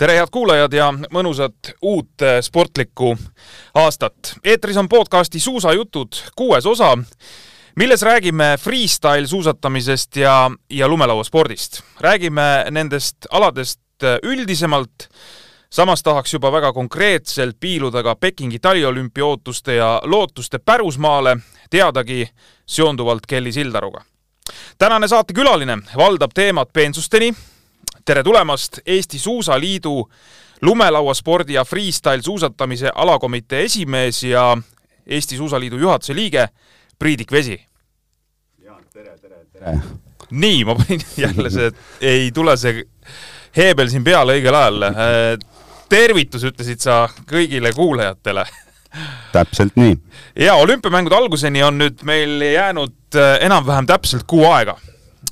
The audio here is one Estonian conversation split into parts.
tere, head kuulajad ja mõnusat uut eh, sportlikku aastat. eetris on podcasti Suusajutud kuues osa, milles räägime freestyle suusatamisest ja, ja lumelauaspordist. räägime nendest aladest eh, üldisemalt, samas tahaks juba väga konkreetselt piiluda ka Pekingi taliolümpia ootuste ja lootuste pärusmaale, teadagi seonduvalt Kelly Sildaruga. tänane saatekülaline valdab teemat peensusteni tere tulemast, Eesti Suusaliidu lumelauaspordi ja freestyle suusatamise alakomitee esimees ja Eesti Suusaliidu juhatuse liige Priidik Vesi. jaa, tere, tere, tere! nii, ma panin jälle see, ei tule see heebel siin peale õigel ajal. tervitus, ütlesid sa kõigile kuulajatele täpselt nii. ja olümpiamängude alguseni on nüüd meil jäänud enam-vähem täpselt kuu aega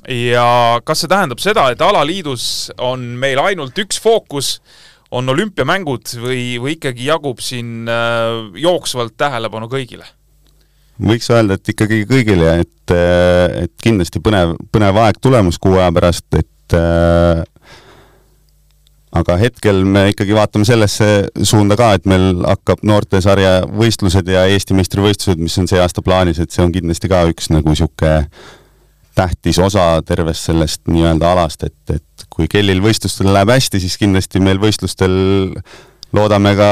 ja kas see tähendab seda, et alaliidus on meil ainult üks fookus, on olümpiamängud või, või ikkagi jagub siin äh, jooksvalt tähelepanu kõigile? võiks öelda, et ikkagi kõigile, et, äh, et kindlasti põnev, põnev aeg tulemas kuu aja pärast, et äh, aga hetkel me ikkagi vaatame sellesse suunda ka, et meil hakkab noortesarja võistlused ja Eesti meistrivõistlused, mis on see aasta plaanis, et see on kindlasti ka üks nagu niisugune tähtis osa tervest sellest nii-öelda alast, et, et kui kellil võistlustel läheb hästi, siis kindlasti meil võistlustel loodame ka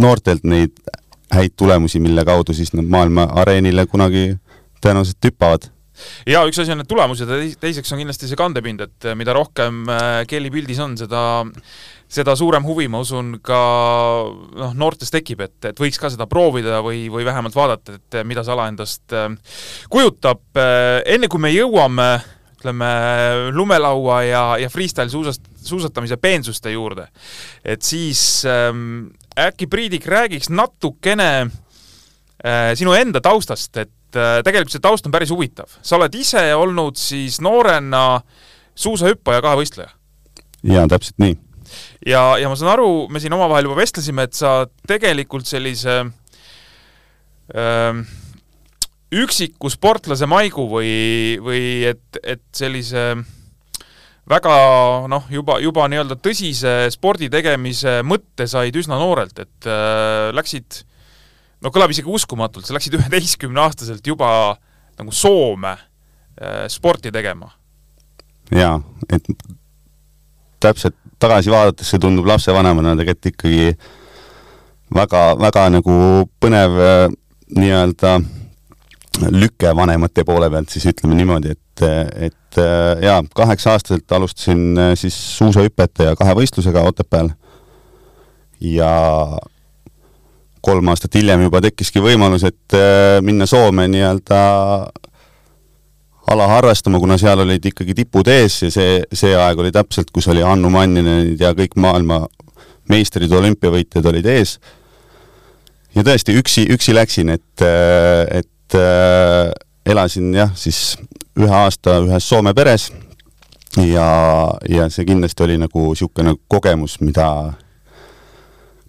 noortelt neid häid tulemusi, mille kaudu siis nad maailma areenile kunagi tõenäoliselt hüppavad ja üks asi on need tulemused ja teiseks on kindlasti see kandepind, et mida rohkem äh, Kelly pildis on, seda seda suurem huvi, ma usun, ka noh, noortes tekib, et, et võiks ka seda proovida või, või vähemalt vaadata, et mida see ala endast kujutab. Enne kui me jõuame ütleme, lumelaua ja, ja freestyle suusast, suusatamise peensuste juurde, et siis äkki Priidik räägiks natukene sinu enda taustast, et äh, tegelikult see taust on päris huvitav. sa oled ise olnud siis noorena suusahüppaja, kahevõistleja? jaa, täpselt nii ja, ja ma saan aru, me siin omavahel juba vestlesime, et sa tegelikult sellise öö, ähm, üksiku sportlase maigu või, või et, et sellise väga noh, juba, juba nii-öelda tõsise spordi tegemise mõtte said üsna noorelt, et äh, läksid, no kõlab isegi uskumatult, sa läksid üheteistkümneaastaselt juba nagu Soome äh, sporti tegema. jaa, et täpselt tagasi vaadates see tundub lapsevanemana tegelikult ikkagi väga, väga nagu põnev äh, nii-öelda lüke vanemate poole pealt, siis ütleme niimoodi, et, et äh, jaa, kaheksa-aastaselt alustasin äh, siis suusahüpete ja kahevõistlusega Otepääl ja kolm aastat hiljem juba tekkiski võimalus, et minna Soome nii-öelda ala harrastama, kuna seal olid ikkagi tipud ees ja see, see aeg oli täpselt, kus oli Hannu Manninen ja kõik maailma meistrid, olümpiavõitjad olid ees. ja tõesti, üksi, üksi läksin, et, et äh, elasin jah, siis ühe aasta ühes Soome peres ja, ja see kindlasti oli nagu niisugune kogemus, mida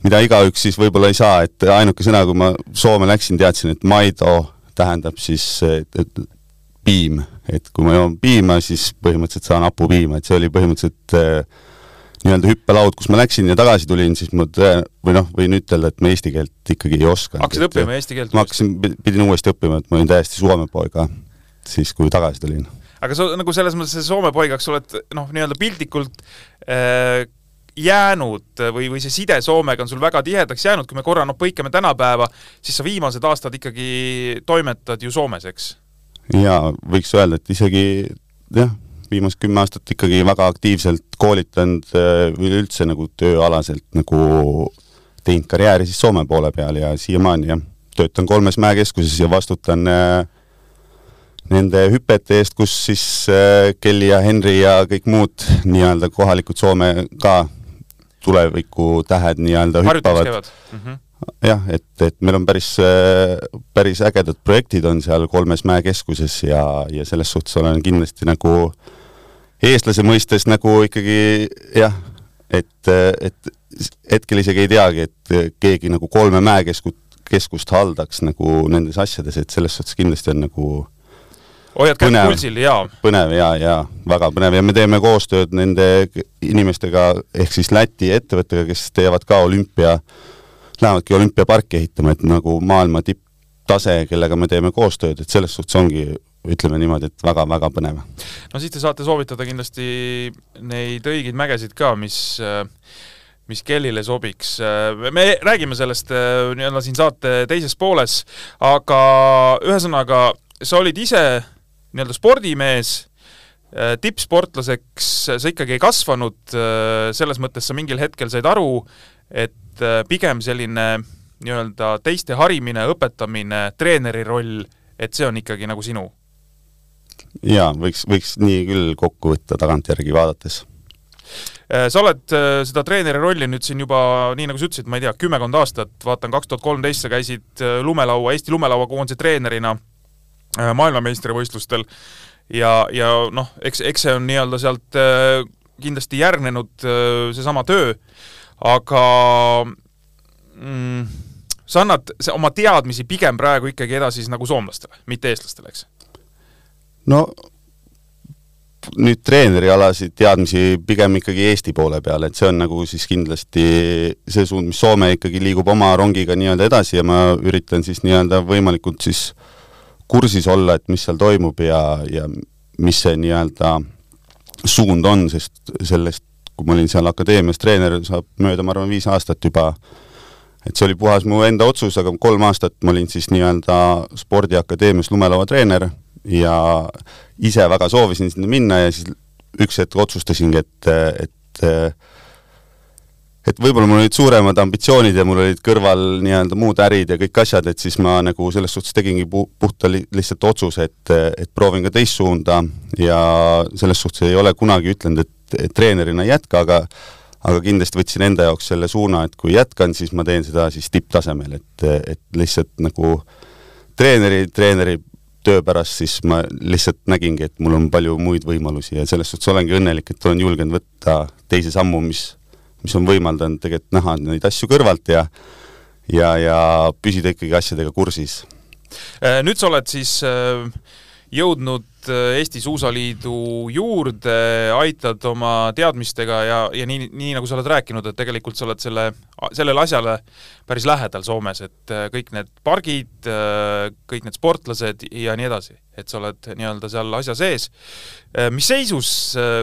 mida igaüks siis võib-olla ei saa, et ainuke sõna, kui ma Soome läksin, teadsin, et Maido tähendab siis et, et piim, et kui ma joon piima, siis põhimõtteliselt saan hapupiima, et see oli põhimõtteliselt äh, nii-öelda hüppelaud, kus ma läksin ja tagasi tulin, siis ma tõe-, või noh, võin ütelda, et ma eesti keelt ikkagi ei oska. hakkasid õppima eesti keelt? ma hakkasin, pidin uuesti õppima, et ma olin täiesti soome poeg ka, siis kui tagasi tulin. aga sa nagu selles mõttes soome poigaks oled noh, nii-öelda piltlikult äh, jäänud või, või see side Soomega on sul väga tihedaks jäänud, kui me korra noh, põikame tänapäeva, siis sa viimased aastad ikkagi toimetad ju Soomes, eks? jaa, võiks öelda, et isegi jah, viimased kümme aastat ikkagi väga aktiivselt koolitanud äh, üleüldse nagu tööalaselt nagu teinud karjääri siis Soome poole peal ja siiamaani jah, töötan kolmes mäekeskuses ja vastutan äh, nende hüpete eest, kus siis äh, Kelly ja Henry ja kõik muud nii-öelda kohalikud Soome ka tulevikutähed nii-öelda hüppavad. Mm -hmm jah, et, et meil on päris, päris ägedad projektid on seal kolmes mäekeskuses ja, ja selles suhtes olen kindlasti nagu eestlase mõistes nagu ikkagi jah, et, et hetkel isegi ei teagi, et keegi nagu kolme mäekeskut, keskust haldaks nagu nendes asjades, et selles suhtes kindlasti on nagu hoiad kätt pulsil, jaa. põnev ja, ja väga põnev ja me teeme koostööd nende inimestega, ehk siis Läti ettevõttega, kes teevad ka olümpia, lähevadki olümpiaparki ehitama, et nagu maailma tipptase, kellega me teeme koostööd, et selles suhtes ongi ütleme niimoodi, et väga-väga põnev. no siis te saate soovitada kindlasti neid õigeid mägesid ka, mis mis kellile sobiks. me räägime sellest äh, nii-öelda siin saate teises pooles, aga ühesõnaga, sa olid ise nii-öelda spordimees, äh, tippsportlaseks sa ikkagi ei kasvanud, äh, selles mõttes sa mingil hetkel said aru, et pigem selline nii-öelda teiste harimine, õpetamine, treeneri roll, et see on ikkagi nagu sinu. Jaa, võiks, võiks nii küll kokku võtta tagantjärgi vaadates. Äh, sa oled äh, seda treeneri rolli nüüd siin juba, nii nagu sa ütlesid, ma ei tea, kümmekond aastat, vaatan kaks tuhat kolmteist sa käisid äh, lumelaua, Eesti lumelauakoondise treenerina maailmameistrivõistlustel ja, ja noh, eks, eks see on nii-öelda sealt kindlasti järgnenud seesama töö, aga mm, sa annad oma teadmisi pigem praegu ikkagi edasi siis nagu soomlastele, mitte eestlastele, eks? no nüüd treenerialasid teadmisi pigem ikkagi Eesti poole peal, et see on nagu siis kindlasti see suund, mis Soome ikkagi liigub oma rongiga nii-öelda edasi ja ma üritan siis nii-öelda võimalikult siis kursis olla, et mis seal toimub ja, ja mis see nii-öelda suund on, sest sellest, kui ma olin seal akadeemias treener, saab mööda, ma arvan, viis aastat juba, et see oli puhas mu enda otsus, aga kolm aastat ma olin siis nii-öelda spordiakadeemias lumelauatreener ja ise väga soovisin sinna minna ja siis üks hetk otsustasingi, et, et et võib-olla mul olid suuremad ambitsioonid ja mul olid kõrval nii-öelda muud ärid ja kõik asjad, et siis ma nagu selles suhtes tegingi pu-, puhta li-, lihtsalt otsuse, et, et proovin ka teist suunda ja selles suhtes ei ole kunagi ütlenud, et, et treenerina ei jätka, aga aga kindlasti võtsin enda jaoks selle suuna, et kui jätkan, siis ma teen seda siis tipptasemel, et, et lihtsalt nagu treeneri, treeneri töö pärast siis ma lihtsalt nägingi, et mul on palju muid võimalusi ja selles suhtes olengi õnnelik, et olen julgenud võtta teise sammu, mis, mis on võimaldanud tegelikult näha neid asju kõrvalt ja ja, ja püsida ikkagi asjadega kursis. Äh, nüüd sa oled siis äh, jõudnud äh, Eesti Suusaliidu juurde, aitad oma teadmistega ja, ja nii, nii nagu sa oled rääkinud, et tegelikult sa oled selle, sellele asjale päris lähedal Soomes, et kõik need pargid, kõik need sportlased ja nii edasi, et sa oled nii-öelda seal asja sees. mis seisus,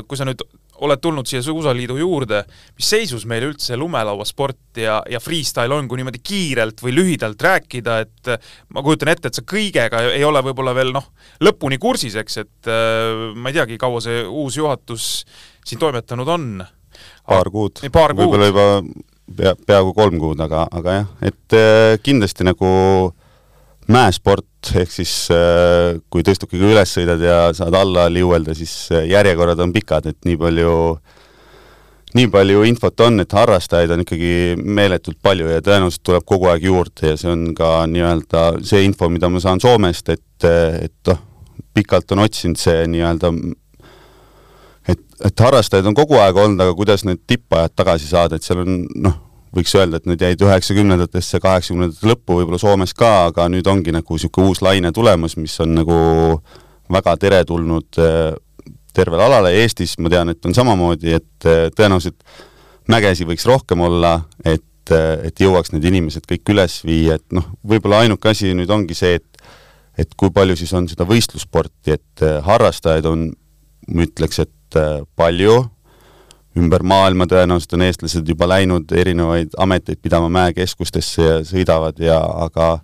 kui sa nüüd oled tulnud siia Suusaliidu juurde, mis seisus meil üldse lumelauasport ja, ja freestyle on, kui niimoodi kiirelt või lühidalt rääkida, et ma kujutan ette, et sa kõigega ei ole võib-olla veel noh, lõpuni kursis, eks, et äh, ma ei teagi, kaua see uus juhatus siin toimetanud on? paar kuud, võib-olla juba pea, peaaegu kolm kuud, aga, aga jah, et äh, kindlasti nagu mäesport, ehk siis äh, kui tõstukiga üles sõidad ja saad alla liuelda, siis äh, järjekorrad on pikad, et nii palju, nii palju infot on, et harrastajaid on ikkagi meeletult palju ja tõenäoliselt tuleb kogu aeg juurde ja see on ka nii-öelda see info, mida ma saan Soomest, et, et noh, pikalt on otsinud see nii-öelda et, et harrastajaid on kogu aeg olnud, aga kuidas need tippajad tagasi saada, et seal on noh, võiks öelda, et need jäid üheksakümnendatesse, kaheksakümnendate lõppu võib-olla Soomes ka, aga nüüd ongi nagu niisugune uus laine tulemas, mis on nagu väga teretulnud äh, tervele alale, Eestis ma tean, et on samamoodi, et äh, tõenäoliselt mägesi võiks rohkem olla, et, äh, et jõuaks need inimesed kõik üles viia, et noh, võib-olla ainuke asi nüüd ongi see, et et kui palju siis on seda võistlussporti, et harrastajaid on, ma ütleks, et palju, ümber maailma tõenäoliselt on eestlased juba läinud erinevaid ameteid pidama mäekeskustesse ja sõidavad ja aga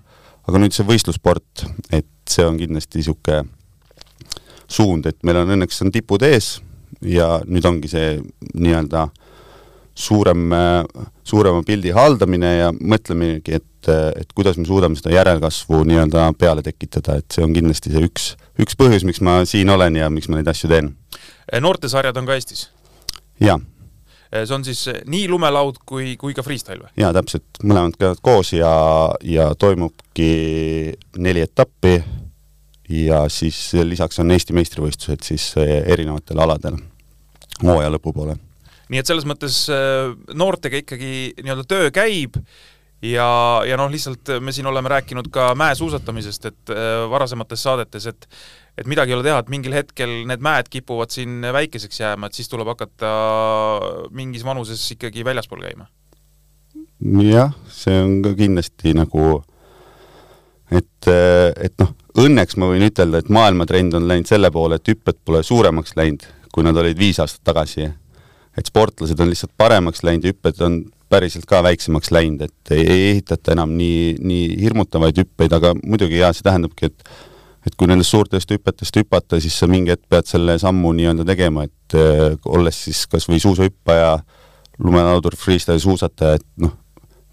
aga nüüd see võistlussport, et see on kindlasti niisugune suund, et meil on õnneks on tipud ees ja nüüd ongi see nii-öelda suurem, suurema pildi haldamine ja mõtlemegi, et, et kuidas me suudame seda järelkasvu nii-öelda peale tekitada, et see on kindlasti see üks, üks põhjus, miks ma siin olen ja miks ma neid asju teen. noortesarjad on ka Eestis? Jaa. Eh, see on siis eh, nii lumelaud kui, kui ka freestyle või? jaa, täpselt, mõlemad käivad koos ja, ja toimubki neli etappi ja siis lisaks on Eesti meistrivõistlused siis eh, erinevatel aladel hooaja lõpupoole. nii et selles mõttes noortega ikkagi nii-öelda töö käib ja, ja noh, lihtsalt me siin oleme rääkinud ka mäesuusatamisest, et varasemates saadetes, et et midagi ei ole teha, et mingil hetkel need mäed kipuvad siin väikeseks jääma, et siis tuleb hakata mingis vanuses ikkagi väljaspool käima? jah, see on ka kindlasti nagu et, et noh, õnneks ma võin ütelda, et maailmatrend on läinud selle poole, et hüpped pole suuremaks läinud, kui nad olid viis aastat tagasi. et sportlased on lihtsalt paremaks läinud ja hüpped on päriselt ka väiksemaks läinud, et ei, ei ehitata enam nii, nii hirmutavaid hüppeid, aga muidugi jaa, see tähendabki, et et kui nendest suurtest hüpetest hüpata, siis sa mingi hetk pead selle sammu nii-öelda tegema, et äh, olles siis kas või suusahüppaja, lumelaudur, freestyle suusataja, et noh,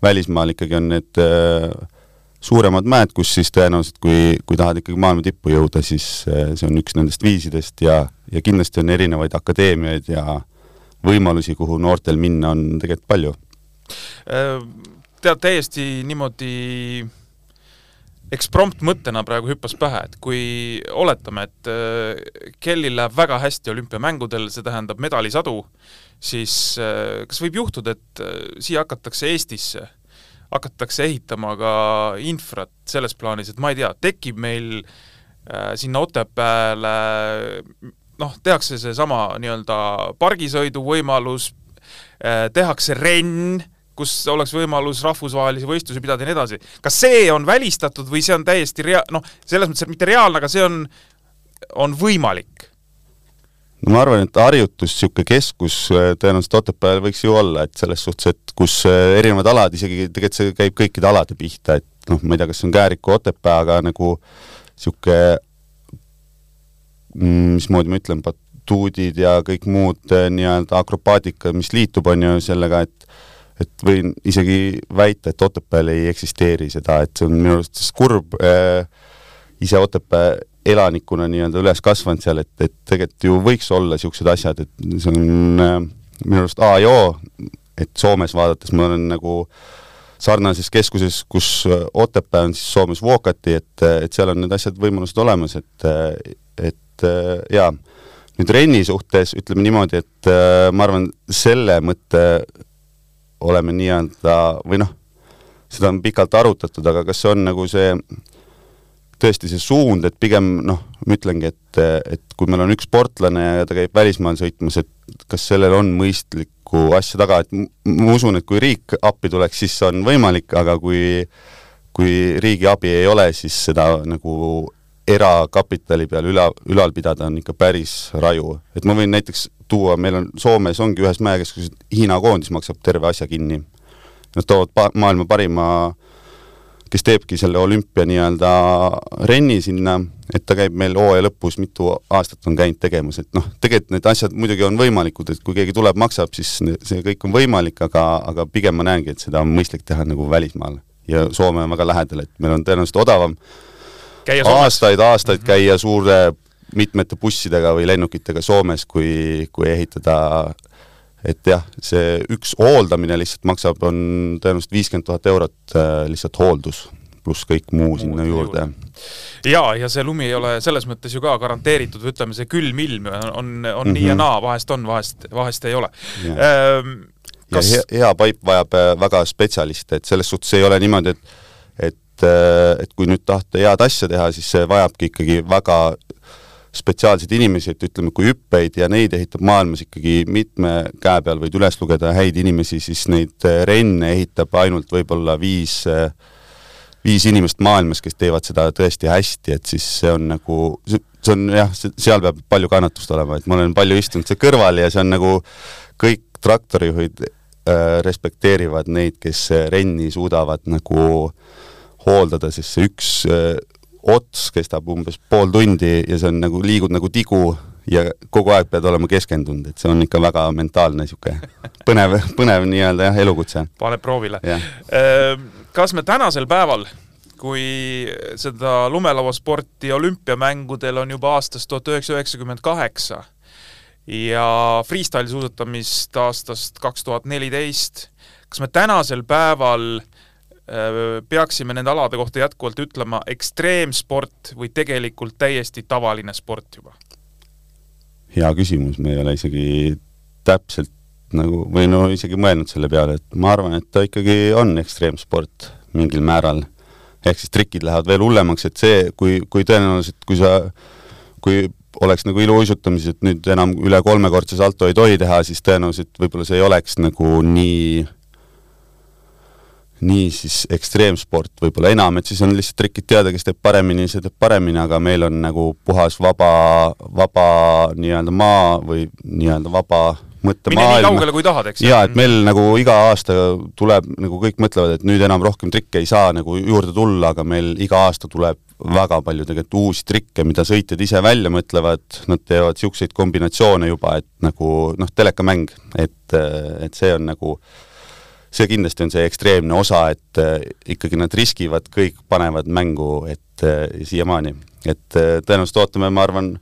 välismaal ikkagi on need äh, suuremad mäed, kus siis tõenäoliselt, kui, kui tahad ikkagi maailma tippu jõuda, siis äh, see on üks nendest viisidest ja, ja kindlasti on erinevaid akadeemiaid ja võimalusi, kuhu noortel minna on tegelikult palju. Tead, täiesti niimoodi eksprompt mõttena praegu hüppas pähe, et kui oletame, et äh, Kellil läheb väga hästi olümpiamängudel, see tähendab medalisadu, siis äh, kas võib juhtuda, et äh, siia hakatakse Eestisse, hakatakse ehitama ka infrat selles plaanis, et ma ei tea, tekib meil sinna Otepääle noh, tehakse seesama nii-öelda pargisõidu võimalus, tehakse renn, kus oleks võimalus rahvusvahelisi võistlusi pidada ja nii edasi. kas see on välistatud või see on täiesti rea-, noh, selles mõttes, et mitte reaalne, aga see on, on võimalik? no ma arvan, et harjutus, niisugune keskus äh, tõenäoliselt Otepääl võiks ju olla, et selles suhtes, et kus äh, erinevad alad, isegi tegelikult see käib kõikide alade pihta, et noh, ma ei tea, kas see on Kääriku Otepää, aga nagu niisugune mm, mismoodi ma ütlen, batuudid ja kõik muud äh, nii-öelda akrobaatika, mis liitub, on ju sellega, et et võin isegi väita, et Otepääl ei eksisteeri seda, et see on minu arust kurb äh, ise Otepää elanikuna nii-öelda üles kasvanud seal, et, et tegelikult ju võiks olla niisugused asjad, et see on äh, minu arust A ja O, et Soomes vaadates ma olen nagu sarnases keskuses, kus Otepää on siis Soomes Vuokati, et, et seal on need asjad, võimalused olemas, et, et jaa, nüüd Renni suhtes ütleme niimoodi, et äh, ma arvan, selle mõtte oleme nii-öelda või noh, seda on pikalt arutatud, aga kas see on nagu see tõesti see suund, et pigem noh, ma ütlengi, et, et kui meil on üks sportlane ja ta käib välismaal sõitmas, et kas sellel on mõistlikku asja taga, et ma usun, et kui riik appi tuleks, siis on võimalik, aga kui kui riigi abi ei ole, siis seda nagu erakapitali peal üla, ülal pidada on ikka päris raju. et ma võin näiteks tuua, meil on Soomes ongi ühes mäekeskuses Hiina koondis maksab terve asja kinni. Nad toovad pa-, maailma parima, kes teebki selle olümpia nii-öelda renni sinna, et ta käib meil hooaja lõpus, mitu aastat on käinud tegemas, et noh, tegelikult need asjad muidugi on võimalikud, et kui keegi tuleb, maksab, siis see kõik on võimalik, aga, aga pigem ma näengi, et seda on mõistlik teha nagu välismaal. ja Soome on väga lähedal, et meil on tõenäoliselt odavam aastaid, aastaid mhm. käia suure mitmete bussidega või lennukitega Soomes, kui, kui ehitada et jah, see üks hooldamine lihtsalt maksab, on tõenäoliselt viiskümmend tuhat eurot äh, lihtsalt hooldus, pluss kõik muu sinna juurde. jaa, ja see lumi ei ole selles mõttes ju ka garanteeritud, ütleme, see külm ilm on, on, mm -hmm. nii ja mhm. naa, vahest on, vahest, vahest ei ole. Ähm, kas... ja hea, hea paip vajab äh, väga spetsialiste, et selles suhtes ei ole niimoodi, et et, äh, et kui nüüd tahta head asja teha, siis see vajabki ikkagi väga spetsiaalseid inimesi, et ütleme, kui hüppeid ja neid ehitab maailmas ikkagi mitme käe peal võid üles lugeda häid inimesi, siis neid äh, renne ehitab ainult võib-olla viis, äh, viis inimest maailmas, kes teevad seda tõesti hästi, et siis see on nagu, see on jah, seal peab palju kannatust olema, et ma olen palju istunud seal kõrval ja see on nagu kõik traktorijuhid äh, respekteerivad neid, kes renni suudavad nagu hooldada, sest see üks äh, ots kestab umbes pool tundi ja see on nagu, liigud nagu tigu ja kogu aeg pead olema keskendunud, et see on ikka väga mentaalne niisugune põnev, põnev nii-öelda jah, elukutse. paneb proovile. Ehm, kas me tänasel päeval, kui seda lumelauasporti olümpiamängudel on juba aastast tuhat üheksasada üheksakümmend kaheksa ja freestyle suusatamist aastast kaks tuhat neliteist, kas me tänasel päeval Äh, peaksime nende alade kohta jätkuvalt ütlema ekstreemsport või tegelikult täiesti tavaline sport juba? hea küsimus, me ei ole isegi täpselt nagu, või no isegi mõelnud selle peale, et ma arvan, et ta ikkagi on ekstreemsport mingil määral. ehk siis trikid lähevad veel hullemaks, et see, kui, kui tõenäoliselt, kui sa kui oleks nagu iluuisutamises, et nüüd enam üle kolmekordse salto ei tohi teha, siis tõenäoliselt võib-olla see ei oleks nagu nii nii siis ekstreemsport võib-olla enam, et siis on lihtsalt trikid teada, kes teeb paremini, see teeb paremini, aga meil on nagu puhas vaba, vaba nii-öelda maa või nii-öelda vaba mõttemaailm. mine nii kaugele, kui tahad, eks? jaa, et meil nagu iga aasta tuleb, nagu kõik mõtlevad, et nüüd enam rohkem trikke ei saa nagu juurde tulla, aga meil iga aasta tuleb väga palju tegelikult uusi trikke, mida sõitjad ise välja mõtlevad, nad teevad niisuguseid kombinatsioone juba, et nagu noh, telekamäng, et, et see on nagu äh, see kindlasti on see ekstreemne osa, et äh, ikkagi nad riskivad, kõik panevad mängu, et äh, siiamaani. et äh, tõenäoliselt ootame, ma arvan,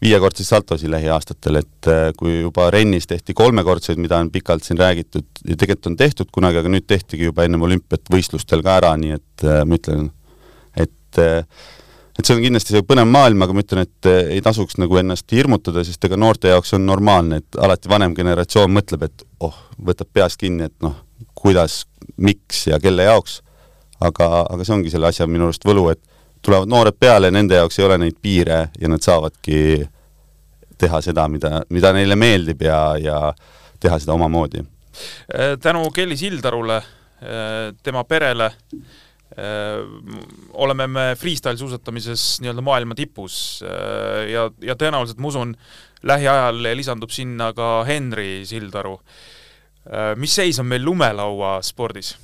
viiekordseid saltosi lähiaastatel, et kui juba rennis tehti kolmekordseid, mida on pikalt siin räägitud ja tegelikult on tehtud kunagi, aga nüüd tehtigi juba ennem olümpiat võistlustel ka ära, nii et ma ütlen, et et see on kindlasti see põnev maailm, aga ma ütlen, et ei tasuks nagu ennast hirmutada, sest ega noorte jaoks on normaalne, et alati vanem generatsioon mõtleb, et oh, võtab peast kinni, et noh, kuidas, miks ja kelle jaoks, aga, aga see ongi selle asja minu arust võlu, et tulevad noored peale, nende jaoks ei ole neid piire ja nad saavadki teha seda, mida, mida neile meeldib ja, ja teha seda omamoodi. Äh, tänu Kelly Sildarule, äh, tema perele äh, oleme me freestyle suusatamises nii-öelda maailma tipus ja, ja tõenäoliselt ma usun, lähiajal lisandub sinna ka Henri Sildaru mis seis on meil lumelauaspordis?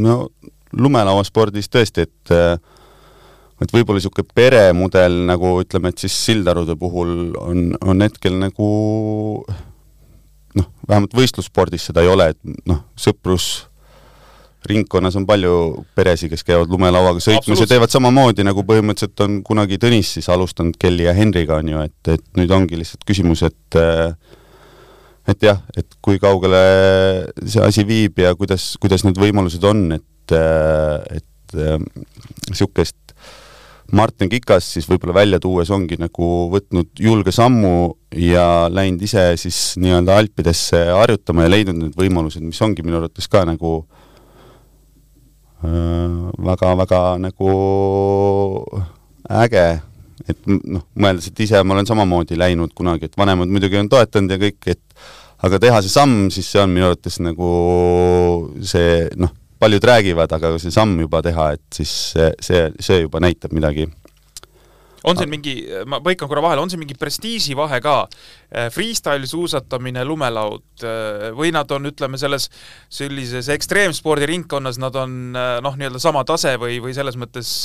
no lumelauaspordis tõesti, et äh, et võib-olla niisugune peremudel nagu ütleme, et siis Sildarude puhul on, on hetkel nagu noh, vähemalt võistlusspordis seda ei ole, et noh, sõprus ringkonnas on palju peresid, kes käivad lumelauaga sõitmas ja teevad samamoodi, nagu põhimõtteliselt on kunagi Tõnis siis alustanud Kelly ja Henriga, on ju, et, et nüüd ongi lihtsalt küsimus, et äh, et jah, et kui kaugele see asi viib ja kuidas, kuidas need võimalused on, et, et niisugust Martin Kikas siis võib-olla välja tuues ongi nagu võtnud julge sammu ja läinud ise siis nii-öelda Alpidesse harjutama ja leidnud need võimalused, mis ongi minu arvates ka nagu väga-väga äh, nagu äge, et noh, mõeldes, et ise ma olen samamoodi läinud kunagi, et vanemad muidugi on toetanud ja kõik, et aga teha see samm, siis see on minu arvates nagu see noh, paljud räägivad, aga see samm juba teha, et siis see, see, see juba näitab midagi on siin mingi, ma põikan korra vahele, on siin mingi prestiiživahe ka? Äh, freestyle suusatamine, lumelaud äh, või nad on, ütleme, selles sellises ekstreemspordi ringkonnas, nad on äh, noh, nii-öelda sama tase või, või selles mõttes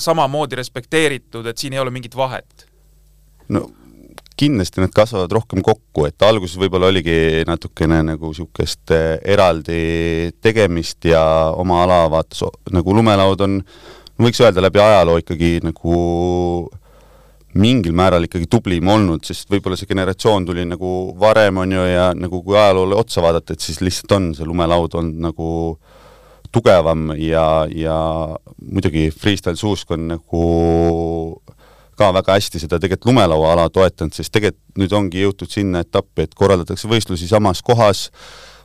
samamoodi respekteeritud, et siin ei ole mingit vahet? no kindlasti need kasvavad rohkem kokku, et alguses võib-olla oligi natukene nagu niisugust eraldi tegemist ja oma ala vaatas nagu lumelaud on võiks öelda läbi ajaloo ikkagi nagu mingil määral ikkagi tublim olnud, sest võib-olla see generatsioon tuli nagu varem, on ju, ja nagu kui ajaloole otsa vaadata, et siis lihtsalt on see lumelaud olnud nagu tugevam ja, ja muidugi freestyle suusk on nagu ka väga hästi seda tegelikult lumelauaala toetanud, sest tegelikult nüüd ongi jõutud sinna etappi, et korraldatakse võistlusi samas kohas,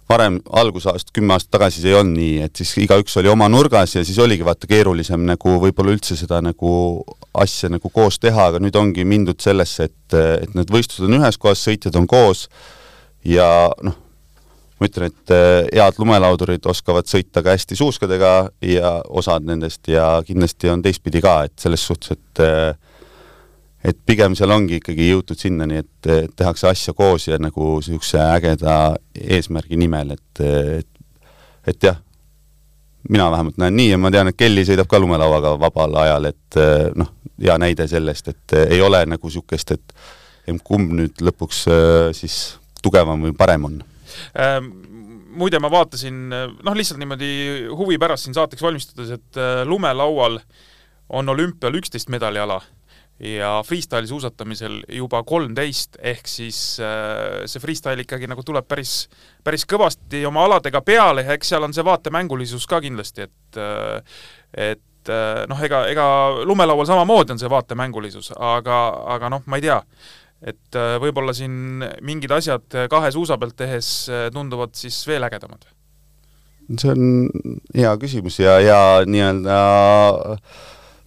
varem algusaast, kümme aastat tagasi see ei olnud nii, et siis igaüks oli oma nurgas ja siis oligi vaata keerulisem nagu võib-olla üldse seda nagu asja nagu koos teha, aga nüüd ongi mindud sellesse, et, et need võistlused on ühes kohas, sõitjad on koos ja noh, ma ütlen, et eh, head lumelaudurid oskavad sõita ka hästi suuskadega ja osad nendest ja kindlasti on teistpidi ka, et selles suhtes, et eh, et pigem seal ongi ikkagi jõutud sinnani, et tehakse asja koos ja nagu niisuguse ägeda eesmärgi nimel, et, et, et jah, mina vähemalt näen nii ja ma tean, et Kelly sõidab ka lumelauaga vabal ajal, et noh, hea näide sellest, et ei ole nagu niisugust, et kumb nüüd lõpuks siis tugevam või parem on. Ähm muide, ma vaatasin, noh, lihtsalt niimoodi huvi pärast siin saateks valmistudes, et lumelaual on olümpial üksteist medaliala ja freestyle suusatamisel juba kolmteist, ehk siis äh, see freestyle ikkagi nagu tuleb päris, päris kõvasti oma aladega peale ja eks seal on see vaatemängulisus ka kindlasti, et äh, et äh, noh, ega, ega lumelaual samamoodi on see vaatemängulisus, aga, aga noh, ma ei tea, et äh, võib-olla siin mingid asjad kahe suusa pealt tehes äh, tunduvad siis veel ägedamad. see on hea küsimus ja, ja nii-öelda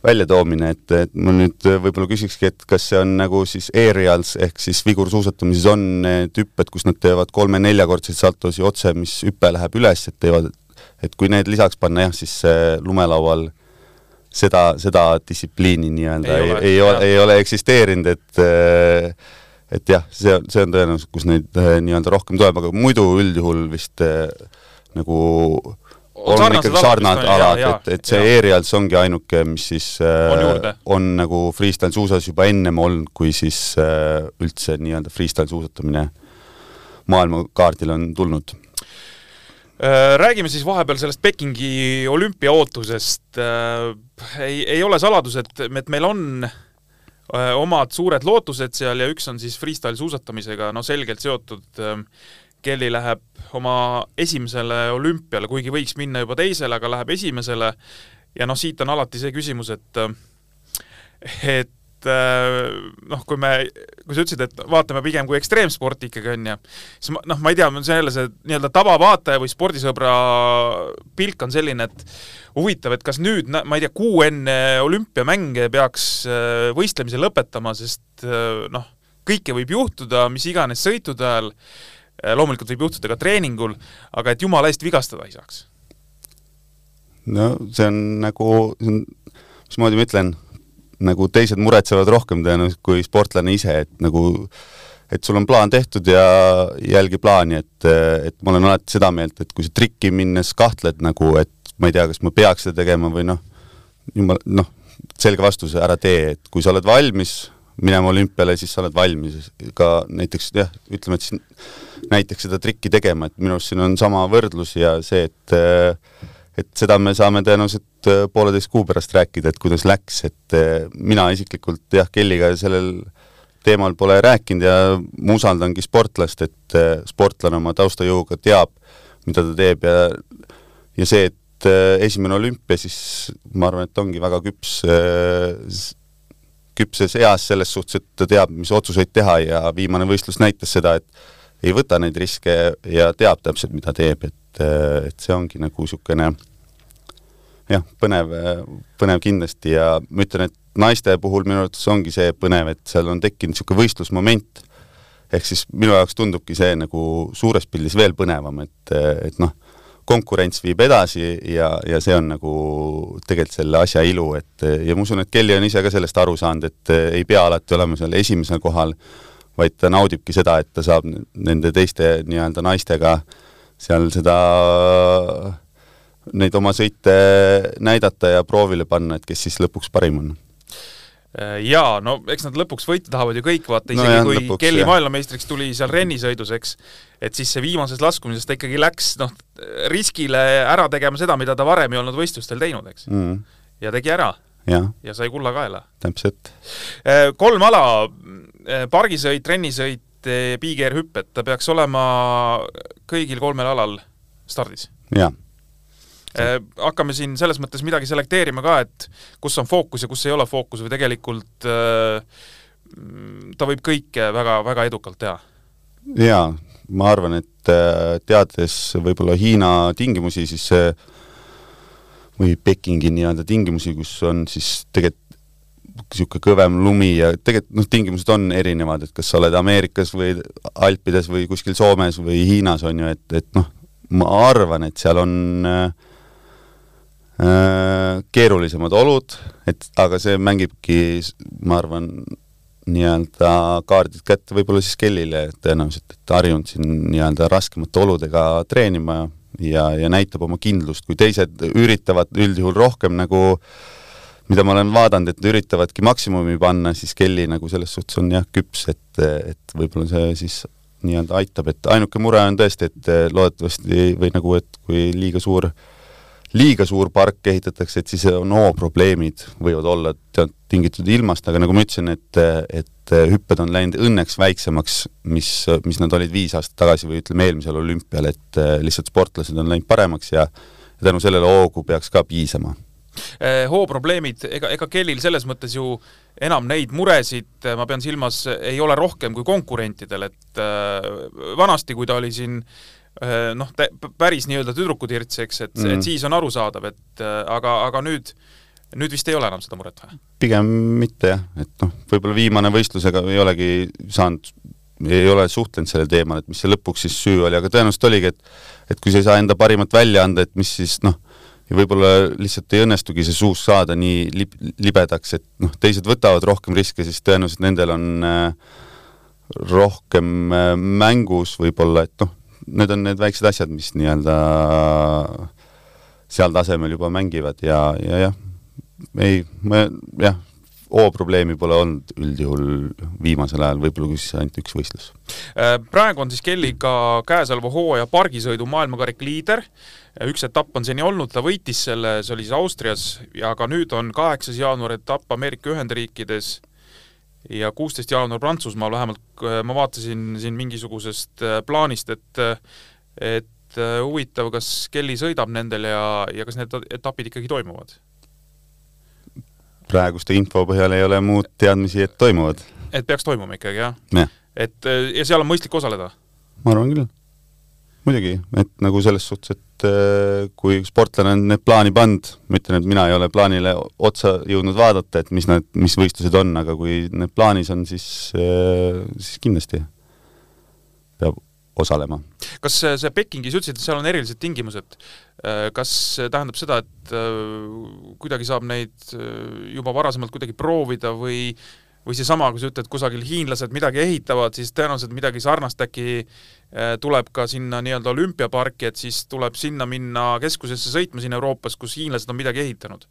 väljatoomine, et, et ma nüüd võib-olla küsikski, et kas see on nagu siis aerials ehk siis vigursuusatamises on need hüpped, kus nad teevad kolme-neljakordseid saltosi otse, mis hüpe läheb üles, et teevad, et kui need lisaks panna jah, siis lumelaual seda, seda distsipliini nii-öelda ei, ei, ei ole, ei ole eksisteerinud, et et jah, see on, see on tõenäoliselt, kus neid nii-öelda rohkem tuleb, aga muidu üldjuhul vist nagu on, on ikkagi sarnased alad, et, et see aerials ongi ainuke, mis siis on, äh, on nagu freestyle suusas juba ennem olnud, kui siis äh, üldse nii-öelda freestyle suusatamine maailmakaardile on tulnud. Äh, Räägime siis vahepeal sellest Pekingi olümpia ootusest. Äh, ei, ei ole saladus, et, et meil on omad suured lootused seal ja üks on siis freestyle suusatamisega no selgelt seotud Kelly läheb oma esimesele olümpiale, kuigi võiks minna juba teisele, aga läheb esimesele. Ja noh, siit on alati see küsimus, et et noh, kui me, kui sa ütlesid, et vaatame pigem kui ekstreemsporti ikkagi, on ju, siis ma, noh, ma ei tea, see jälle see nii-öelda tavavaataja või spordisõbra pilk on selline, et huvitav, et kas nüüd, ma ei tea, kuu enne olümpiamänge peaks võistlemise lõpetama, sest noh, kõike võib juhtuda, mis iganes sõitude ajal loomulikult võib juhtuda ka treeningul, aga et jumala eest vigastada ei saaks? no see on nagu, mismoodi ma ütlen, nagu teised muretsevad rohkem tõenäoliselt kui sportlane ise, et nagu et sul on plaan tehtud ja jälgi plaani, et, et ma olen alati seda meelt, et kui sa trikki minnes kahtled nagu, et ma ei tea, kas ma peaks seda tegema või noh, jumal, noh, selge vastus, ära tee, et kui sa oled valmis minema olümpiale, siis sa oled valmis ka näiteks jah, ütleme, et siis näiteks seda trikki tegema, et minu arust siin on sama võrdlus ja see, et et seda me saame tõenäoliselt pooleteist kuu pärast rääkida, et kuidas läks, et mina isiklikult jah, Kelliga sellel teemal pole rääkinud ja ma usaldangi sportlast, et sportlane oma taustajõuga teab, mida ta teeb ja ja see, et esimene olümpia, siis ma arvan, et ongi väga küps küpses eas selles suhtes, et ta teab, mis otsuseid teha ja viimane võistlus näitas seda, et ei võta neid riske ja teab täpselt, mida teeb, et, et see ongi nagu niisugune jah, põnev, põnev kindlasti. Ja ma ütlen, et naiste puhul minu arvates ongi see põnev, et seal on tekkinud niisugune võistlusmoment, ehk siis minu jaoks tundubki see nagu suures pildis veel põnevam, et, et noh, konkurents viib edasi ja, ja see on nagu tegelikult selle asja ilu, et ja ma usun, et Kelly on ise ka sellest aru saanud, et ei pea alati olema seal esimesel kohal, vaid ta naudibki seda, et ta saab nende teiste nii-öelda naistega seal seda, neid oma sõite näidata ja proovile panna, et kes siis lõpuks parim on. Jaa, no eks nad lõpuks võita tahavad ju kõik, vaata isegi no jah, kui lõpuks, Kelly maailmameistriks tuli seal rennisõidus, eks, et siis see viimases laskumises ta ikkagi läks noh, riskile ära tegema seda, mida ta varem ei olnud võistlustel teinud, eks mm.. ja tegi ära. ja sai kulla kaela. täpselt. Äh, kolm ala, äh, pargisõit, rennisõit, piigeerhüpped, ta peaks olema kõigil kolmel alal stardis? jah Äh, hakkame siin selles mõttes midagi selekteerima ka, et kus on fookus ja kus ei ole fookus või tegelikult äh, ta võib kõike väga, väga edukalt teha? jaa, ma arvan, et äh, teades võib-olla Hiina tingimusi, siis see või Pekingi nii-öelda tingimusi, kus on siis tegelikult niisugune kõvem lumi ja tegelikult noh, tingimused on erinevad, et kas sa oled Ameerikas või Alpides või kuskil Soomes või Hiinas, on ju, et, et noh, ma arvan, et seal on äh, Äh, keerulisemad olud, et aga see mängibki, ma arvan, nii-öelda kaardid kätte võib-olla siis Kellile tõenäoliselt, et harjunud siin nii-öelda raskemate oludega treenima ja, ja näitab oma kindlust, kui teised üritavad üldjuhul rohkem nagu mida ma olen vaadanud, et üritavadki maksimumi panna, siis Kelly nagu selles suhtes on jah, küps, et, et võib-olla see siis nii-öelda aitab, et ainuke mure on tõesti, et loodetavasti või nagu, et kui liiga suur äh, liiga suur park ehitatakse, et siis on hooprobleemid võivad olla tingitud ilmast, aga nagu ma ütlesin, et, et hüpped on läinud õnneks väiksemaks, mis, mis nad olid viis aastat tagasi või ütleme, eelmisel olümpial, et lihtsalt sportlased on läinud paremaks ja tänu sellele hoogu peaks ka piisama. Hooprobleemid, ega, ega Kellil selles mõttes ju enam neid muresid, ma pean silmas, ei ole rohkem kui konkurentidel, et äh, vanasti, kui ta oli siin äh, Äh, noh, päris nii-öelda tüdrukutirts, eks, et mm., et siis on arusaadav, et äh, aga, aga nüüd nüüd vist ei ole enam seda muret või? pigem mitte jah, et noh, võib-olla viimane võistlusega ei olegi saanud, ei ole suhtlenud sellel teemal, et mis see lõpuks siis süü oli, aga tõenäoliselt oligi, et et kui sa ei saa enda parimat välja anda, et mis siis noh, ja võib-olla lihtsalt ei õnnestugi see suust saada nii lib-, libedaks, et noh, teised võtavad rohkem riske, siis tõenäoliselt nendel on äh, rohkem äh, mängus võib-olla, et noh, need on need väiksed asjad, mis nii-öelda seal tasemel juba mängivad ja, ja jah, ei, ma jah, hooprobleemi pole olnud üldjuhul viimasel ajal, võib-olla kui siis ainult üks võistlus. Äh, praegu on siis Kelliga käesoleva hooaja pargisõidu maailmakarika liider, üks etapp on seni olnud, ta võitis selle, see oli siis Austrias, ja ka nüüd on kaheksas jaanuar etapp Ameerika Ühendriikides ja kuusteist jaanuar Prantsusmaal, vähemalt äh, ma vaatasin siin mingisugusest äh, plaanist, et et huvitav, kas Kelly sõidab nendel ja, ja kas need etapid ikkagi toimuvad? praeguste info põhjal ei ole muud teadmisi, et toimuvad. et peaks toimuma ikkagi, jah ja.? et ja seal on mõistlik osaleda? ma arvan küll. muidugi, et nagu selles suhtes, et äh, kui sportlane on need plaani pannud, ma ütlen, et mina ei ole plaanile otsa jõudnud vaadata, et mis need, mis võistlused on, aga kui need plaanis on, siis, äh, siis kindlasti peab osalema. kas see Pekingis, ütlesid, et seal on erilised tingimused, äh, kas see tähendab seda, et kuidagi saab neid juba varasemalt kuidagi proovida või või seesama, kui sa ütled, kusagil hiinlased midagi ehitavad, siis tõenäoliselt midagi sarnast äkki tuleb ka sinna nii-öelda olümpiaparki, et siis tuleb sinna minna keskusesse sõitma siin Euroopas, kus hiinlased on midagi ehitanud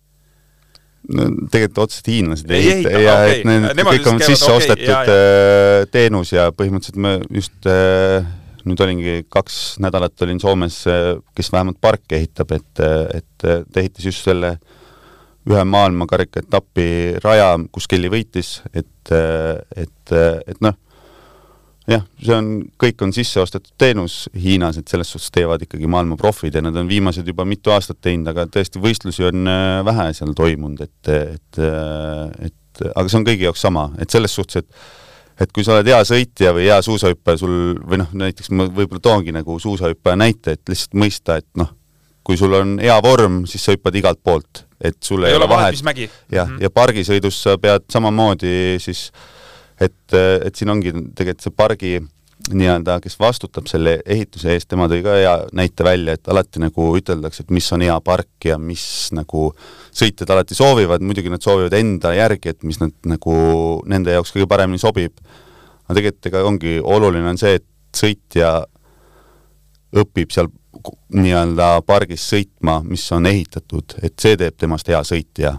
no tegelikult otseselt hiinlased ei ehita ja okay. et need Nemad kõik on sisse okay, ostetud ja, ja. teenus ja põhimõtteliselt me just äh, nüüd olingi kaks nädalat olin Soomes, kes vähemalt parki ehitab, et, et ta ehitas just selle ühe maailmakarika etapi raja, kus Kelly võitis, et, et, et noh, jah, see on, kõik on sisse ostetud teenus Hiinas, et selles suhtes teevad ikkagi maailma profid ja nad on viimased juba mitu aastat teinud, aga tõesti võistlusi on vähe seal toimunud, et, et, et aga see on kõigi jaoks sama, et selles suhtes, et et kui sa oled hea sõitja või hea suusahüppaja, sul või noh, näiteks ma võib-olla toongi nagu suusahüppaja näite, et lihtsalt mõista, et noh, kui sul on hea vorm, siis sa hüppad igalt poolt, et sul ei, ei ole vahet, jah mm, -hmm. ja pargisõidus sa pead samamoodi siis, et, et siin ongi tegelikult see pargi nii-öelda, kes vastutab selle ehituse eest, tema tõi ka hea näite välja, et alati nagu üteldakse, et mis on hea park ja mis nagu sõitjad alati soovivad, muidugi nad soovivad enda järgi, et mis nad nagu nende jaoks kõige paremini sobib. aga tegelikult ega ongi oluline on see, et sõitja õpib seal nii-öelda pargis sõitma, mis on ehitatud, et see teeb temast hea sõitja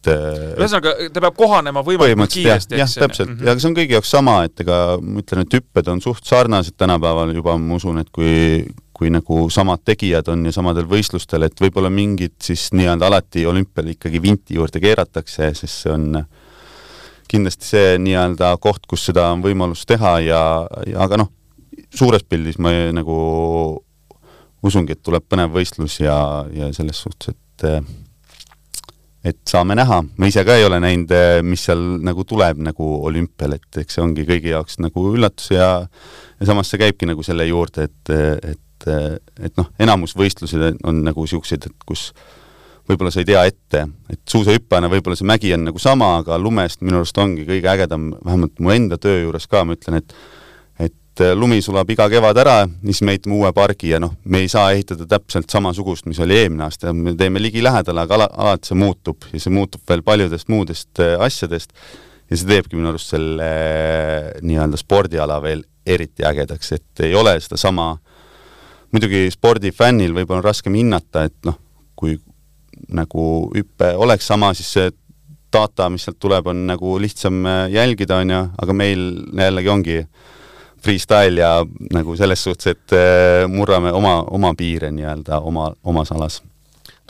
et äh, ühesõnaga, ta peab kohanema võimalikult kiiresti, eks? jah, täpselt mm, -hmm. ja see on kõigi jaoks sama, et ega ma ütlen, et hüpped on suht sarnased tänapäeval juba, ma usun, et kui kui nagu samad tegijad on ja samadel võistlustel, et võib-olla mingid siis nii-öelda alati olümpial ikkagi vinti juurde keeratakse, sest see on kindlasti see nii-öelda koht, kus seda on võimalus teha ja, ja aga noh, suures pildis ma nagu usungi, et tuleb põnev võistlus ja, ja selles suhtes, et et saame näha, ma ise ka ei ole näinud, eh, mis seal nagu tuleb nagu olümpial, et eks see ongi kõigi jaoks nagu üllatus ja ja samas see käibki nagu selle juurde, et, et, et noh, enamus võistlusi on nagu niisugused, et kus võib-olla sa ei tea ette, et suusahüppajana võib-olla see mägi on nagu sama, aga lumest minu arust ongi kõige ägedam, vähemalt mu enda töö juures ka, ma ütlen, et et äh, lumi sulab iga kevad ära, siis me ehitame uue pargi ja noh, me ei saa ehitada täpselt samasugust, mis oli eelmine aasta, me teeme ligilähedale, aga ala, alati see muutub ja see muutub veel paljudest muudest äh, asjadest. Ja see teebki minu arust selle äh, nii-öelda spordiala veel eriti ägedaks, et ei ole sedasama, muidugi spordifännil võib-olla on raskem hinnata, et noh, kui nagu hüpe oleks sama, siis see data, mis sealt tuleb, on nagu lihtsam jälgida, on ju, aga meil jällegi ongi freestyle ja nagu selles suhtes, et äh, murrame oma, oma piire nii-öelda oma, omas alas.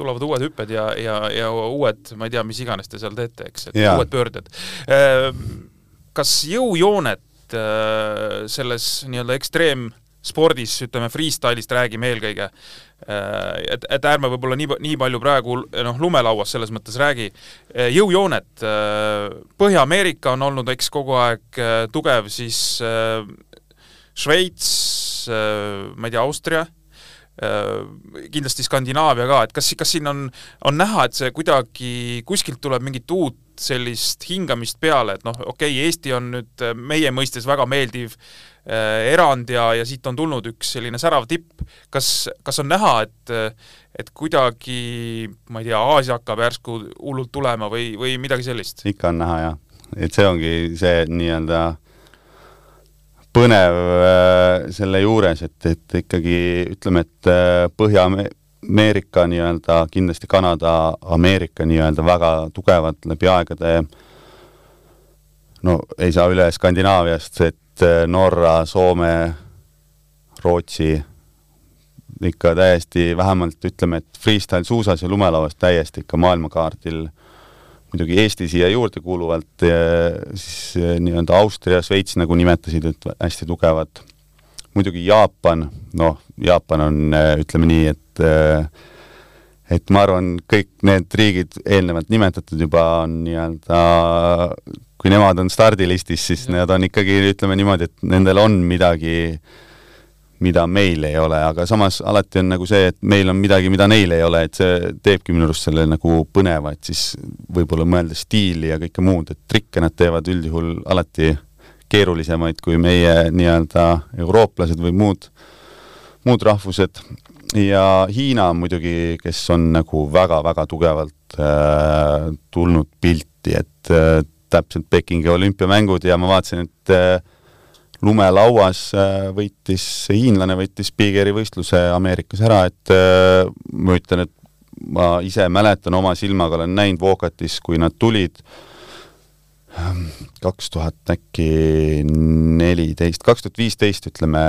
tulevad uued hüpped ja, ja, ja uued, ma ei tea, mis iganes te seal teete, eks, et ja. uued pöörded. Äh, kas jõujooned äh, selles nii-öelda ekstreem spordis, ütleme freestyle'ist räägime eelkõige, et, et ärme võib-olla nii, nii palju praegu noh, lumelauas selles mõttes räägi, jõujooned, Põhja-Ameerika on olnud eks kogu aeg tugev, siis Šveits, äh, ma ei tea, Austria, kindlasti Skandinaavia ka, et kas, kas siin on, on näha, et see kuidagi, kuskilt tuleb mingit uut sellist hingamist peale, et noh, okei okay,, Eesti on nüüd meie mõistes väga meeldiv äh, erand ja, ja siit on tulnud üks selline särav tipp. kas, kas on näha, et, et kuidagi, ma ei tea, Aasia hakkab järsku hullult tulema või, või midagi sellist? ikka on näha, jah. et see ongi see nii-öelda põnev äh, selle juures, et, et ikkagi ütleme, et äh, Põhja Ameerika nii-öelda, kindlasti Kanada, Ameerika nii-öelda väga tugevad läbi aegade, no ei saa üle Skandinaaviast, et äh, Norra, Soome, Rootsi, ikka täiesti vähemalt ütleme, et freestyle suusas ja lumelauas täiesti ikka maailmakaardil muidugi Eesti siia juurde kuuluvalt, siis äh, nii-öelda Austria, Šveits, nagu nimetasid, et hästi tugevad muidugi Jaapan, noh, Jaapan on, äh, ütleme nii, et äh, et ma arvan, kõik need riigid eelnevalt nimetatud juba on nii-öelda, kui nemad on stardilistis, siis ja. nad on ikkagi, ütleme niimoodi, et nendel on midagi äh, mida meil ei ole, aga samas alati on nagu see, et meil on midagi, mida neil ei ole, et see teebki minu arust selle nagu põneva, et siis võib-olla mõelda stiili ja kõike muud, et trikke nad teevad üldjuhul alati keerulisemaid kui meie nii-öelda eurooplased või muud, muud rahvused. ja Hiina muidugi, kes on nagu väga-väga tugevalt äh, tulnud pilti, et äh, täpselt Pekingi olümpiamängud ja ma vaatasin, et äh, lumelauas äh, võitis, hiinlane võitis Bigeri võistluse Ameerikas ära, et äh, ma ütlen, et ma ise mäletan oma silmaga, olen näinud Vokatis, kui nad tulid ähm, kaks tuhat äkki neliteist, kaks tuhat viisteist ütleme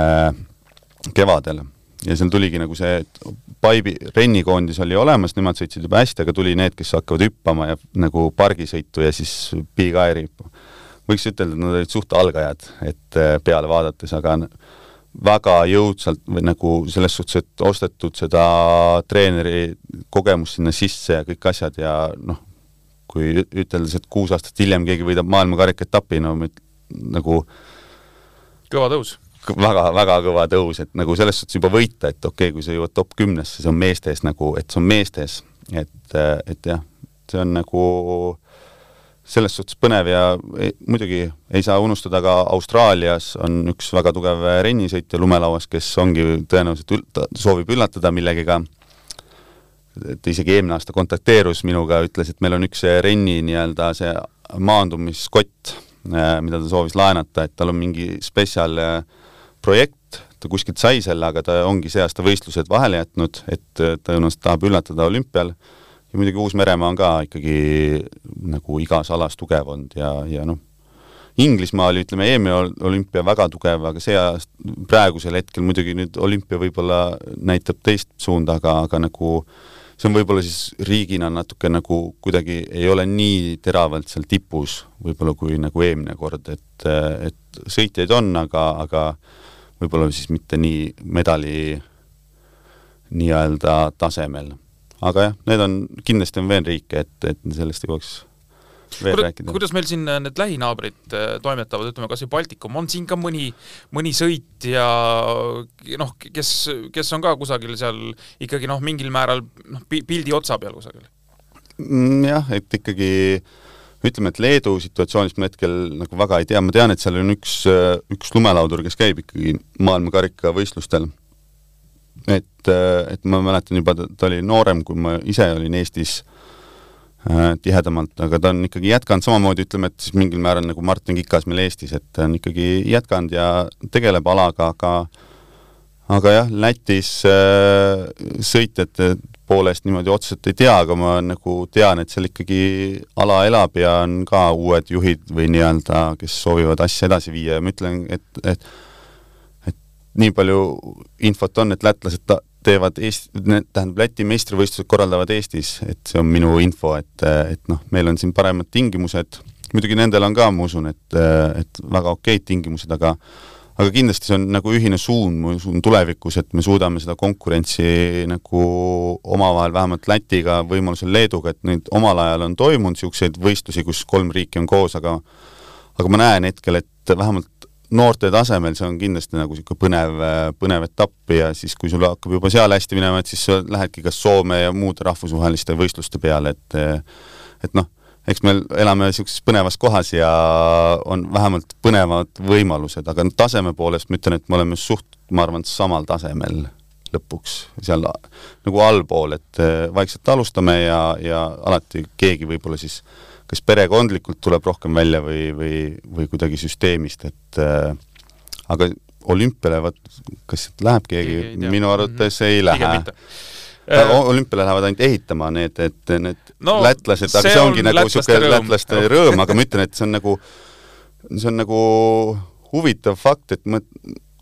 kevadel. Ja seal tuligi nagu see, et Paibi rennikoondis oli olemas, nemad sõitsid juba hästi, aga tuli need, kes hakkavad hüppama ja nagu pargisõitu ja siis Big Airi võiks ütelda, et nad olid suht algajad, et äh, peale vaadates, aga väga jõudsalt või nagu selles suhtes, et ostetud seda treeneri kogemust sinna sisse ja kõik asjad ja noh, kui üteldes, et kuus aastat hiljem keegi võidab maailmakarika etapi, no nagu kõva tõus. Väga, väga kõva tõus, et nagu selles suhtes juba võita, et okei okay,, kui sa jõuad top kümnesse, see on meestes nagu, et see on meestes, et, et jah, see on nagu selles suhtes põnev ja ei, muidugi ei saa unustada ka Austraalias on üks väga tugev rennisõitja lumelauas, kes ongi tõenäoliselt ül-, soovib üllatada millegiga, et isegi eelmine aasta kontakteerus minuga, ütles, et meil on üks renni nii-öelda see maandumiskott, mida ta soovis laenata, et tal on mingi spetsial projekt, ta kuskilt sai selle, aga ta ongi see aasta võistlused vahele jätnud, et tõenäoliselt tahab üllatada olümpial ja muidugi Uus-Meremaa on ka ikkagi nagu igas alas tugev olnud ja, ja noh, Inglismaa oli, ütleme, eelmine olümpia väga tugev, aga see aast-, praegusel hetkel muidugi nüüd olümpia võib-olla näitab teist suunda, aga, aga nagu see on võib-olla siis riigina natuke nagu kuidagi ei ole nii teravalt seal tipus võib-olla kui nagu eelmine kord, et, et sõitjaid on, aga, aga võib-olla siis mitte nii medali nii-öelda tasemel aga jah, need on, kindlasti on veel riike, et, et sellest jõuaks veel Kuda, rääkida. kuidas meil siin äh, need lähinaabrid äh, toimetavad, ütleme kas või Baltikum, on siin ka mõni, mõni sõitja noh, kes, kes on ka kusagil seal ikkagi noh, mingil määral noh, pildi otsa peal kusagil? Mm, jah, et ikkagi ütleme, et Leedu situatsioonist ma hetkel nagu väga ei tea, ma tean, et seal on üks, üks lumelaudur, kes käib ikkagi maailmakarika võistlustel et, et ma mäletan juba, ta oli noorem, kui ma ise olin Eestis äh, tihedamalt, aga ta on ikkagi jätkanud samamoodi, ütleme, et siis mingil määral nagu Martin Kikas meil Eestis, et ta on ikkagi jätkanud ja tegeleb alaga, aga aga jah, Lätis äh, sõitjate poolest niimoodi otseselt ei tea, aga ma nagu tean, et seal ikkagi ala elab ja on ka uued juhid või nii-öelda, kes soovivad asja edasi viia ja ma ütlen, et, et nii palju infot on, et lätlased ta-, teevad Eest-, tähendab, Läti meistrivõistlused korraldavad Eestis, et see on minu info, et, et noh, meil on siin paremad tingimused, muidugi nendel on ka, ma usun, et, et väga okeid tingimused, aga aga kindlasti see on nagu ühine suund, ma usun tulevikus, et me suudame seda konkurentsi nagu omavahel, vähemalt Lätiga, võimalusel Leeduga, et neid omal ajal on toimunud niisuguseid võistlusi, kus kolm riiki on koos, aga aga ma näen hetkel, et vähemalt noorte tasemel see on kindlasti nagu niisugune põnev, põnev etapp ja siis, kui sul hakkab juba seal hästi minema, et siis sa lähedki kas Soome ja muude rahvusvaheliste võistluste peale, et et noh, eks me elame niisuguses põnevas kohas ja on vähemalt põnevad võimalused, aga taseme poolest ma ütlen, et me oleme suht, ma arvan, samal tasemel lõpuks seal nagu allpool, et vaikselt alustame ja, ja alati keegi võib-olla siis äh, kas perekondlikult tuleb rohkem välja või, või, või kuidagi süsteemist, et äh, aga olümpiale, vot kas läheb keegi, minu arvates -hmm. ei lähe. Äh, olümpiale lähevad ainult ehitama need, et need no, lätlased, aga see ongi nagu niisugune lätlaste rõõm, aga ma ütlen, et see on nagu, see on nagu huvitav fakt, et ma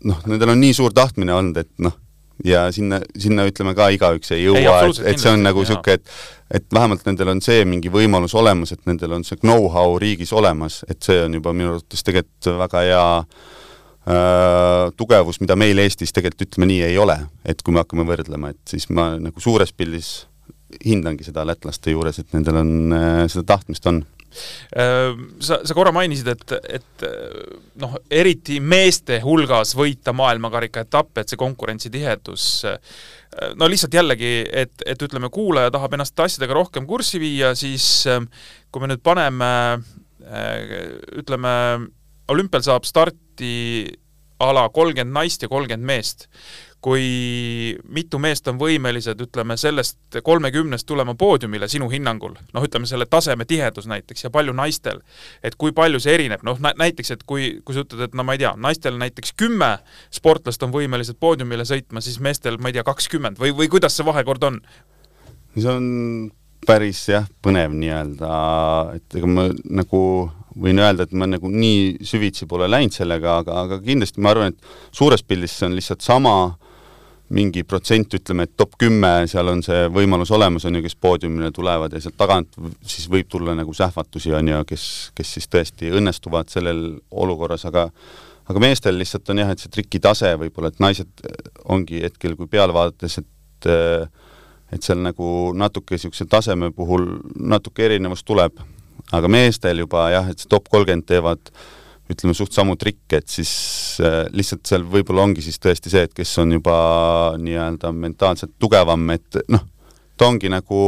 noh, nendel on nii suur tahtmine olnud, et noh, ja sinna, sinna ütleme ka igaüks ei jõua, et, et see on nagu niisugune, et et vähemalt nendel on see mingi võimalus olemas, et nendel on see know-how riigis olemas, et see on juba minu arvates tegelikult väga hea äh, tugevus, mida meil Eestis tegelikult ütleme nii ei ole. et kui me hakkame võrdlema, et siis ma nagu suures pildis hindangi seda lätlaste juures, et nendel on äh,, seda tahtmist on sa, sa korra mainisid, et, et noh, eriti meeste hulgas võita maailmakarika etappe, et see konkurentsitihedus no lihtsalt jällegi, et, et ütleme, kuulaja tahab ennast asjadega rohkem kurssi viia, siis kui me nüüd paneme ütleme, olümpial saab starti ala kolmkümmend naist ja kolmkümmend meest kui mitu meest on võimelised, ütleme, sellest kolmekümnest tulema poodiumile sinu hinnangul, noh, ütleme selle taseme tihedus näiteks ja palju naistel, et kui palju see erineb, noh näiteks, et kui, kui sa ütled, et no ma ei tea, naistel näiteks kümme sportlast on võimelised poodiumile sõitma, siis meestel, ma ei tea, kakskümmend või, või kuidas see vahekord on? see on päris jah, põnev nii-öelda, et ega ma nagu võin öelda, et ma nagu nii süvitsi pole läinud sellega, aga, aga kindlasti ma arvan, et suures pildis see on lihtsalt sama äh, mingi protsent, ütleme, et top kümme, seal on see võimalus olemas, on ju, kes poodiumile tulevad ja sealt tagant siis võib tulla nagu sähvatusi, on ju, kes, kes siis tõesti õnnestuvad sellel olukorras, aga aga meestel lihtsalt on jah, et see trikitase võib-olla, et naised ongi hetkel, kui peale vaadates, et et seal nagu natuke niisuguse taseme puhul natuke erinevus tuleb, aga meestel juba jah, et see top kolmkümmend teevad äh, ütleme, suht samu trikke, et siis äh, lihtsalt seal võib-olla ongi siis tõesti see, et kes on juba nii-öelda mentaalselt tugevam, et noh, ta ongi nagu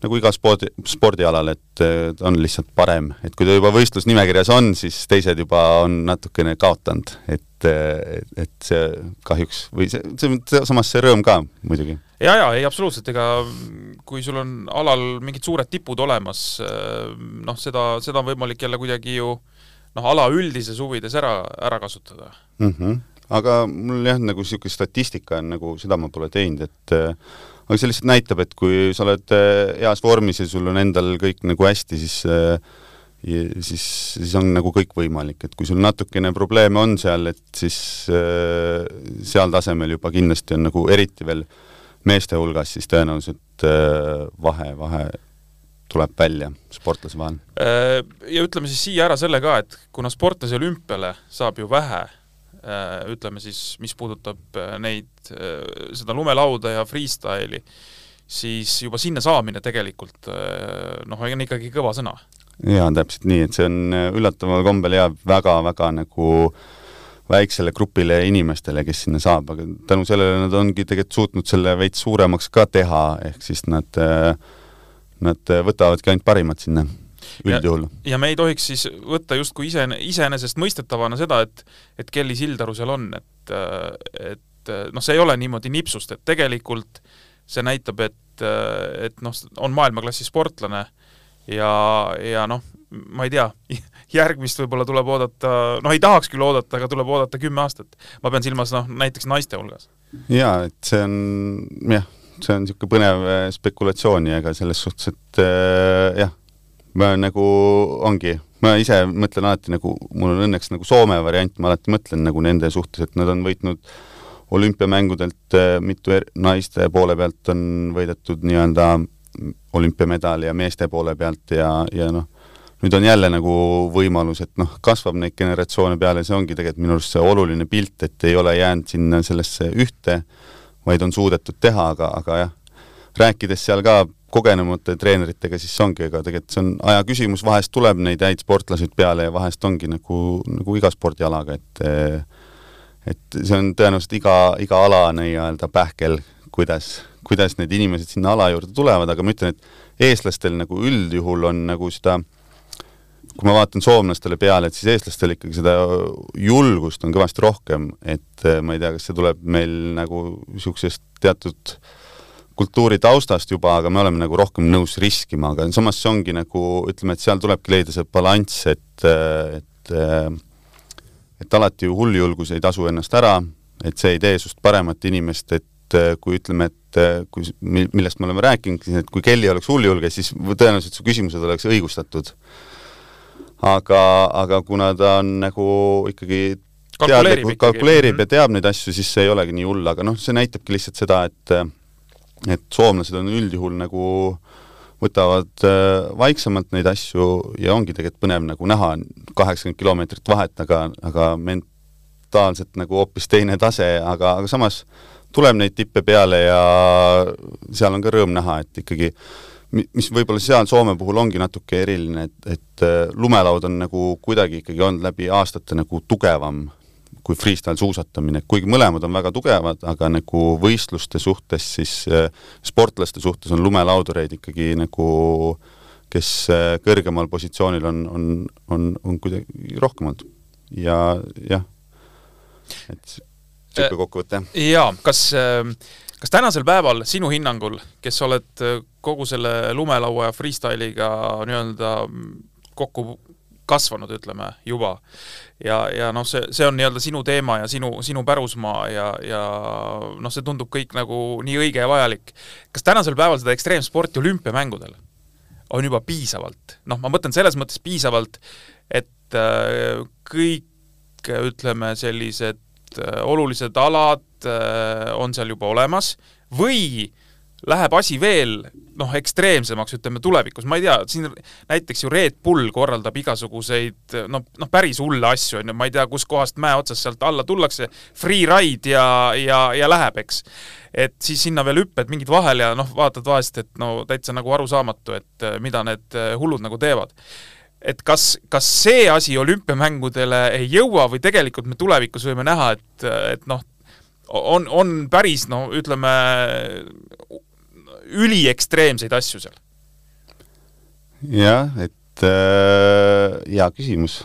nagu iga spordi, spordialal, et äh, ta on lihtsalt parem, et kui ta juba võistlusnimekirjas on, siis teised juba on natukene kaotanud, et, äh, et see kahjuks või see, see, samas see rõõm ka muidugi. ja, ja ei absoluutselt, ega kui sul on alal mingid suured tipud olemas, äh, noh, seda, seda on võimalik jälle kuidagi ju noh, ala üldises huvides ära, ära kasutada mm. -hmm. aga mul jah, nagu niisugune statistika on nagu, seda ma pole teinud, et aga see lihtsalt näitab, et kui sa oled äh, heas vormis ja sul on endal kõik nagu hästi, siis ja siis, siis on nagu kõik võimalik, et kui sul natukene probleeme on seal, et siis äh, seal tasemel juba kindlasti on nagu eriti veel meeste hulgas siis tõenäoliselt vahe, vahe tuleb välja sportlase vahel? Äh, ja ütleme siis siia ära selle ka, et kuna sportlasi olümpiale saab ju vähe, äh, ütleme siis, mis puudutab äh, neid, seda lumelauda ja freestyle'i, siis juba sinna saamine tegelikult noh, on ikkagi kõva sõna. jaa, täpselt nii, et see on üllataval kombel jääb väga-väga nagu väiksele grupile inimestele, kes sinna saab, aga tänu sellele nad ongi tegelikult suutnud selle veits suuremaks ka teha, ehk siis nad äh, nad äh, võtavadki ainult parimad sinna üldjuhul. ja me ei tohiks siis võtta justkui ise, iseenesestmõistetavana seda, et et Kelly Sildaru seal on, et, äh, et äh, noh, see ei ole niimoodi nipsust, et tegelikult see näitab, et, et noh, on maailmaklassi sportlane ja, ja noh, ma ei tea, järgmist võib-olla tuleb oodata, noh ei tahaks küll oodata, aga tuleb oodata kümme aastat. ma pean silmas noh, näiteks naiste hulgas. jaa, et see on jah see on niisugune põnev äh, spekulatsioon ja ega selles suhtes, et äh, jah, ma nagu ongi, ma ise mõtlen alati nagu, mul on õnneks nagu Soome variant, ma alati mõtlen nagu nende suhtes, et nad on võitnud olümpiamängudelt äh, mitu er-, naiste poole pealt on võidetud nii-öelda olümpiamedal ja meeste poole pealt ja, ja noh, nüüd on jälle nagu võimalus, et noh, kasvab neid generatsioone peale, see ongi tegelikult minu arust see oluline pilt, et ei ole jäänud sinna sellesse ühte äh, vaid on suudetud teha, aga, aga jah, rääkides seal ka kogenumate treeneritega, siis ongi, ega tegelikult see on aja küsimus, vahest tuleb neid häid sportlaseid peale ja vahest ongi nagu, nagu iga spordialaga, et et see on tõenäoliselt iga, iga ala nii-öelda pähkel, kuidas, kuidas need inimesed sinna ala juurde tulevad, aga ma ütlen, et eestlastel nagu üldjuhul on nagu seda kui ma vaatan soomlastele peale, et siis eestlastel ikkagi seda julgust on kõvasti rohkem, et ma ei tea, kas see tuleb meil nagu niisugusest teatud kultuuri taustast juba, aga me oleme nagu rohkem nõus riskima, aga samas see ongi nagu ütleme, et seal tulebki leida see balanss, et, et et alati ju hulljulgus ei tasu ennast ära, et see ei tee sinust paremat inimest, et kui ütleme, et kui, millest me oleme rääkinud, et kui Kelly oleks hulljulge, siis tõenäoliselt su küsimused oleks õigustatud. Aga, aga kuna ta on nagu ikkagi kalkuleerib, kalkuleerib ikkagi. ja teab neid asju, siis see ei olegi nii hull, aga noh, see näitabki lihtsalt seda, et et soomlased on üldjuhul nagu võtavad äh, vaiksemalt neid asju ja ongi tegelikult põnev nagu näha kaheksakümmend kilomeetrit vahet, aga, aga mentaalselt nagu hoopis teine tase, aga, aga samas tuleb neid tippe peale ja seal on ka rõõm näha, et ikkagi mis võib-olla seal Soome puhul ongi natuke eriline, et, et äh, lumelaud on nagu kuidagi ikkagi olnud läbi aastate nagu tugevam kui freestyle suusatamine, kuigi mõlemad on väga tugevad, aga nagu võistluste suhtes siis äh, sportlaste suhtes on lumelaudureid ikkagi nagu kes äh, kõrgemal positsioonil on, on, on, on kuidagi rohkem olnud. ja jah, et niisugune äh, kokkuvõte. jaa, kas, kas tänasel päeval sinu hinnangul, kes oled kogu selle lumelaua ja freestyle'iga nii-öelda kokku kasvanud, ütleme, juba. ja, ja noh, see, see on nii-öelda sinu teema ja sinu, sinu pärusmaa ja, ja noh, see tundub kõik nagu nii õige ja vajalik. kas tänasel päeval seda ekstreemsporti olümpiamängudel on juba piisavalt? noh, ma mõtlen selles mõttes piisavalt, et äh, kõik ütleme, sellised äh, olulised alad äh, on seal juba olemas või läheb asi veel noh, ekstreemsemaks, ütleme tulevikus, ma ei tea, siin näiteks ju Red Bull korraldab igasuguseid noh, noh päris hulle asju, on ju, ma ei tea, kuskohast mäe otsast sealt alla tullakse, free ride ja, ja, ja läheb, eks. et siis sinna veel hüpped mingid vahele ja noh, vaatad vahest, et no täitsa nagu arusaamatu, et mida need hullud nagu teevad. Et kas, kas see asi olümpiamängudele ei jõua või tegelikult me tulevikus võime näha, et, et noh, on, on päris no ütleme, üliekstreemseid asju seal? jah, et äh, hea küsimus.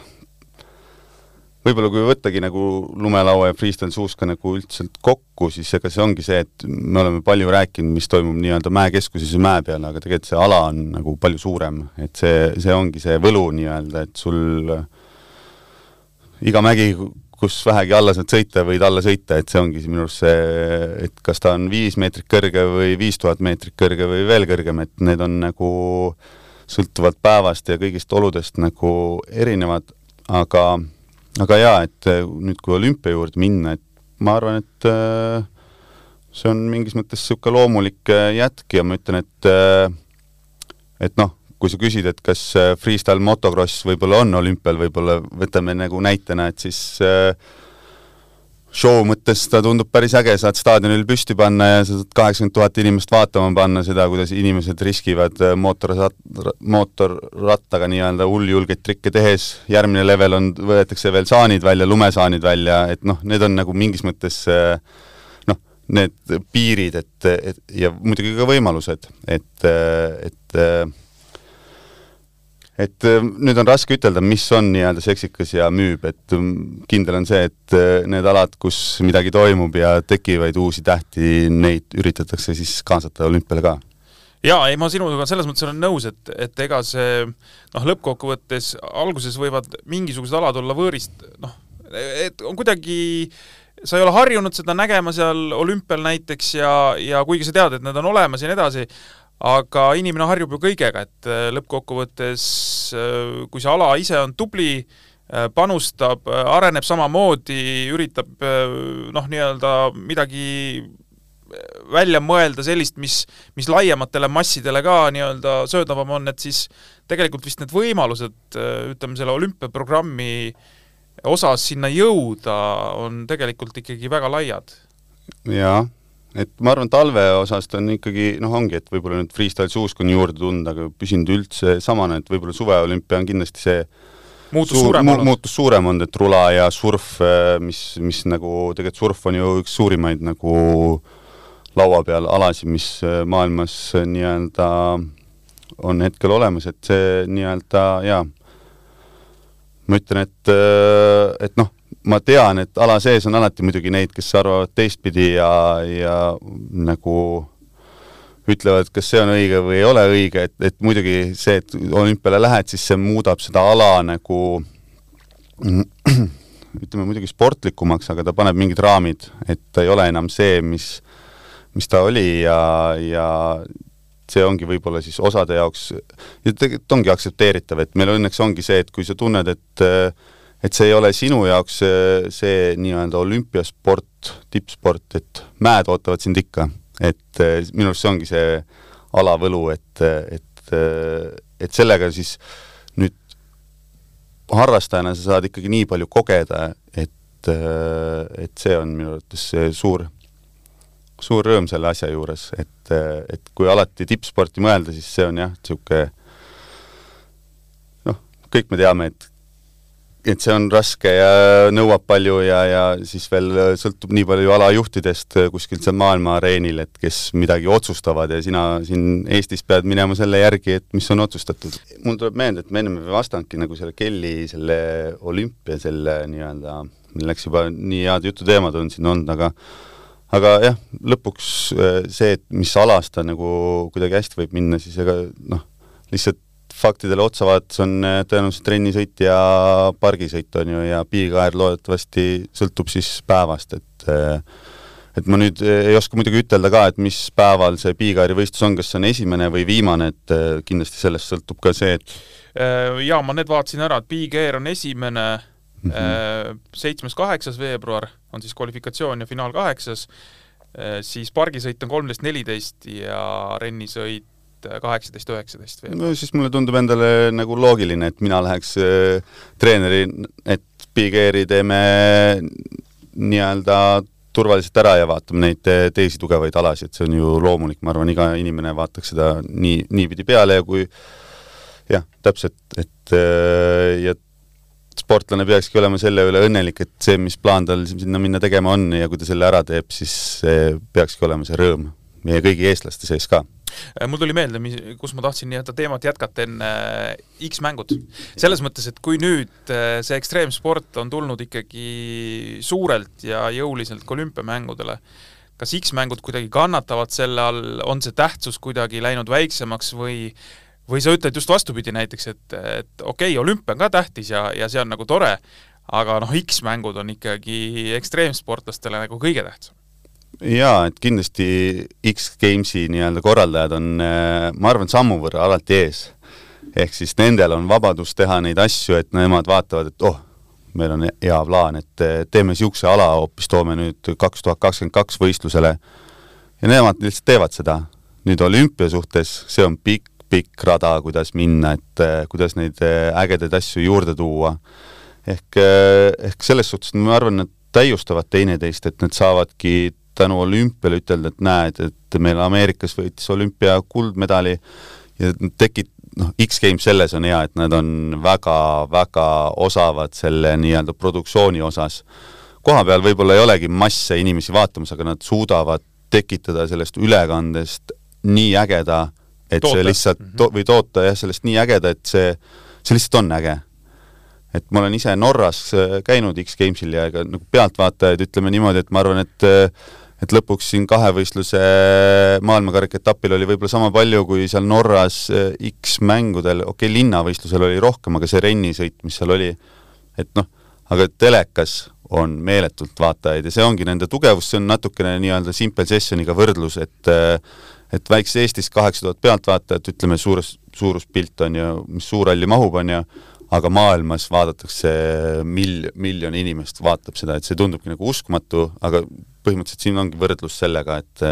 võib-olla kui võttagi nagu lumelaua ja freestyle suuska nagu üldselt kokku, siis ega see ongi see, et me oleme palju rääkinud, mis toimub nii-öelda mäekeskuses ja mäe peal, aga tegelikult see ala on nagu palju suurem, et see, see ongi see võlu nii-öelda, et sul iga mägi kus vähegi alla saad sõita, võid alla sõita, et see ongi minu arust see, et kas ta on viis meetrit kõrge või viis tuhat meetrit kõrge või veel kõrgem, et need on nagu sõltuvalt päevast ja kõigist oludest nagu erinevad, aga, aga jaa, et nüüd, kui olümpia juurde minna, et ma arvan, et äh, see on mingis mõttes niisugune loomulik äh, jätk ja ma ütlen, et äh, et noh, kui sa küsid, et kas äh, freestyle motocross võib-olla on olümpial, võib-olla võtame nagu näitena, et siis äh, show mõttes ta tundub päris äge, saad staadionil püsti panna ja sa saad kaheksakümmend tuhat inimest vaatama panna seda, kuidas inimesed riskivad äh, mootorrat-, mootorrattaga nii-öelda hulljulgeid trikke tehes, järgmine level on, võetakse veel saanid välja, lumesaanid välja, et noh, need on nagu mingis mõttes noh, need piirid, et, et ja muidugi ka võimalused, et, et et äh, nüüd on raske ütelda, mis on nii-öelda seksikas ja müüb, et ähm, kindel on see, et äh, need alad, kus midagi toimub ja tekivaid uusi tähti, neid üritatakse siis kaasata olümpiale ka. Jaa, ei ma sinuga selles mõttes olen nõus, et, et ega see noh, lõppkokkuvõttes alguses võivad mingisugused alad olla võõrist, noh, et on kuidagi sa ei ole harjunud seda nägema seal olümpial näiteks ja, ja kuigi sa tead, et need on olemas ja nii edasi, aga inimene harjub ju kõigega, et äh, lõppkokkuvõttes äh, kui see ala ise on tubli, äh, panustab, areneb samamoodi, üritab noh, nii-öelda midagi välja mõelda sellist, mis, mis laiematele massidele ka nii-öelda söödavam on, et siis tegelikult vist need võimalused, ütleme, selle olümpiaprogrammi osas sinna jõuda on tegelikult ikkagi väga laiad. jaa, et ma arvan, talve osas ta on ikkagi noh, ongi, et võib-olla nüüd freestyle suusk on juurde tulnud, aga püsinud üldse samana, et võib-olla suveolümpia on kindlasti see muutus suur, suurem mu, muutus suurem olnud, et rula ja surf, mis, mis nagu tegelikult surf on ju üks suurimaid nagu laua peal alasid, mis maailmas nii-öelda on hetkel olemas, et see nii-öelda jaa, ma ütlen, et, et noh, ma tean, et ala sees on alati muidugi neid, kes arvavad teistpidi ja, ja nagu ütlevad, kas see on õige või ei ole õige, et, et muidugi see, et olümpiale lähed, siis see muudab seda ala nagu ütleme muidugi sportlikumaks, aga ta paneb mingid raamid, et ta ei ole enam see, mis, mis ta oli ja, ja see ongi võib-olla siis osade jaoks, ja tegelikult ongi aktsepteeritav, et meil õnneks ongi see, et kui sa tunned, et et see ei ole sinu jaoks see, see nii-öelda olümpiasport, tippsport, et mäed ootavad sind ikka. et minu arust see ongi see alavõlu, et, et, et sellega siis nüüd harrastajana sa saad ikkagi nii palju kogeda, et, et see on minu arvates suur suur rõõm selle asja juures, et, et kui alati tippsporti mõelda, siis see on jah, niisugune noh, kõik me teame, et et see on raske ja nõuab palju ja, ja siis veel sõltub nii palju alajuhtidest kuskil seal maailma areenil, et kes midagi otsustavad ja sina siin Eestis pead minema selle järgi, et mis on otsustatud. mul tuleb meelde, et me ennem vastanudki nagu selle Kelly selle olümpia selle nii-öelda, meil läks juba nii head jututeemad on siin olnud, aga aga jah, lõpuks äh, see, et mis alas ta nagu kuidagi hästi võib minna, siis ega noh, lihtsalt faktidele otsa vaadates on äh, tõenäoliselt trennisõit ja pargisõit on ju, ja piirkaer loodetavasti sõltub siis päevast, et äh, et ma nüüd ei oska muidugi ütelda ka, et mis päeval see piirkaeri võistlus on, kas see on esimene või viimane, et kindlasti sellest sõltub ka see, et jaa, ma need vaatasin ära, et Air on esimene Mhm. seitsmes-kaheksas veebruar on siis kvalifikatsioon ja finaal kaheksas, äh, siis pargisõit on kolmteist, neliteist ja rennisõit äh, kaheksateist, üheksateist veebruar. no siis mulle tundub endale nagu loogiline, et mina läheks äh, treeneri, et Big Airi teeme nii-öelda turvaliselt ära ja vaatame neid teisi tugevaid alasid, see on ju loomulik, ma arvan, iga inimene vaataks seda nii, niipidi peale ja kui jah, täpselt, et ja sportlane peakski olema selle üle õnnelik, et see, mis plaan tal sinna minna tegema on ja kui ta selle ära teeb, siis peakski olema see rõõm meie kõigi eestlaste sees ka. äh, mul tuli meelde, mis, kus ma tahtsin nii-öelda teemat jätkata enne äh, X-mängud. selles mõttes, et kui nüüd äh, see ekstreemsport on tulnud ikkagi suurelt ja jõuliselt ka olümpiamängudele, kas X-mängud kuidagi kannatavad selle all, on see tähtsus kuidagi läinud väiksemaks või või sa ütled just vastupidi näiteks, et, et okei okay,, olümpia on ka tähtis ja, ja see on nagu tore, aga noh, X-mängud on ikkagi ekstreemsportlastele nagu kõige tähtsam jaa, et kindlasti X-Gamesi nii-öelda korraldajad on, äh, ma arvan, sammu võrra alati ees. ehk siis nendel on vabadus teha neid asju, et nemad vaatavad, et oh, meil on hea plaan, et äh, teeme niisuguse ala hoopis, toome nüüd kaks tuhat kakskümmend kaks võistlusele ja nemad lihtsalt teevad seda. nüüd olümpia suhtes, see on pikk pikk rada, kuidas minna, et eh, kuidas neid ägedaid asju juurde tuua. ehk, eh, ehk selles suhtes ma arvan, nad täiustavad teineteist, et nad saavadki tänu olümpiale ütelda, et näed, et meil Ameerikas võitis olümpia kuldmedali ja tekib, noh, X-Games selles on hea, et nad on väga-väga osavad selle nii-öelda produktsiooni osas. koha peal võib-olla ei olegi masse inimesi vaatamas, aga nad suudavad tekitada sellest ülekandest nii ägeda et toota. see lihtsalt mhm. to-, või toota jah, sellest nii ägeda, et see, see lihtsalt on äge. et ma olen ise Norras äh, käinud X-Gamesil ja ega nagu pealtvaatajaid ütleme niimoodi, et ma arvan, et äh, et lõpuks siin kahevõistluse maailmakarika etapil oli võib-olla sama palju kui seal Norras äh, X-mängudel, okei okay,, linnavõistlusel oli rohkem, aga see rennisõit, mis seal oli, et noh, aga telekas on meeletult vaatajaid ja see ongi nende tugevus, see on natukene nii-öelda Simple Sessioniga võrdlus, et et väikses Eestis kaheksa tuhat pealtvaatajat, ütleme suures, suuruspilt on ju, mis suurhalli mahub, on ju, aga maailmas vaadatakse mil-, miljon inimest vaatab seda, et see tundubki nagu uskumatu, aga põhimõtteliselt siin ongi võrdlus sellega, et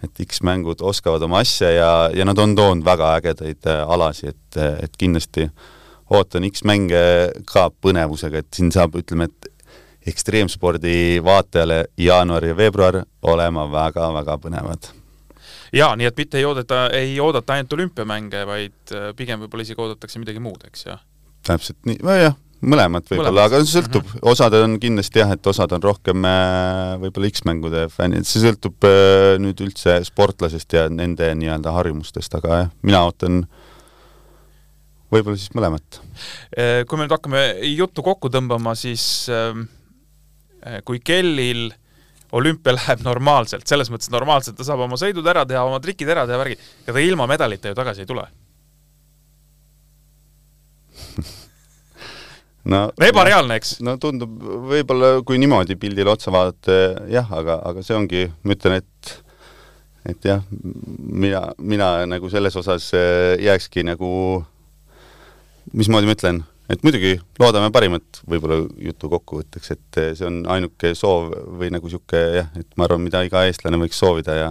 et X-mängud oskavad oma asja ja, ja nad on toonud väga ägedaid äh, alasi, et, et kindlasti ootan X-mänge ka põnevusega, et siin saab, ütleme, et ekstreemspordi vaatajale jaanuar ja veebruar olema väga-väga põnevad jaa, nii et mitte ei oodata, ei oodata ainult olümpiamänge, vaid äh, pigem võib-olla isegi oodatakse midagi muud, eks ju? täpselt nii, nojah, mõlemat võib-olla, aga see sõltub mm, -hmm. osad on kindlasti jah, et osad on rohkem äh, võib-olla X-mängude fännid, see sõltub äh, nüüd üldse sportlasest ja nende nii-öelda harjumustest, aga jah, mina ootan võib-olla siis mõlemat. Kui me nüüd hakkame juttu kokku tõmbama, siis kui kellil olümpia läheb normaalselt, selles mõttes normaalselt, ta saab oma sõidud ära teha, oma trikid ära teha, värgi, ega ta ilma medalita ju tagasi ei tule no ebareaalne, eks? no tundub, võib-olla kui niimoodi pildile otsa vaadata, jah, aga, aga see ongi, ma ütlen, et et jah, mina, mina nagu selles osas äh, jääkski nagu, mismoodi ma ütlen et muidugi loodame parimat võib-olla jutu kokkuvõtteks, et eh, see on ainuke soov või nagu niisugune jah, et ma arvan, mida iga eestlane võiks soovida ja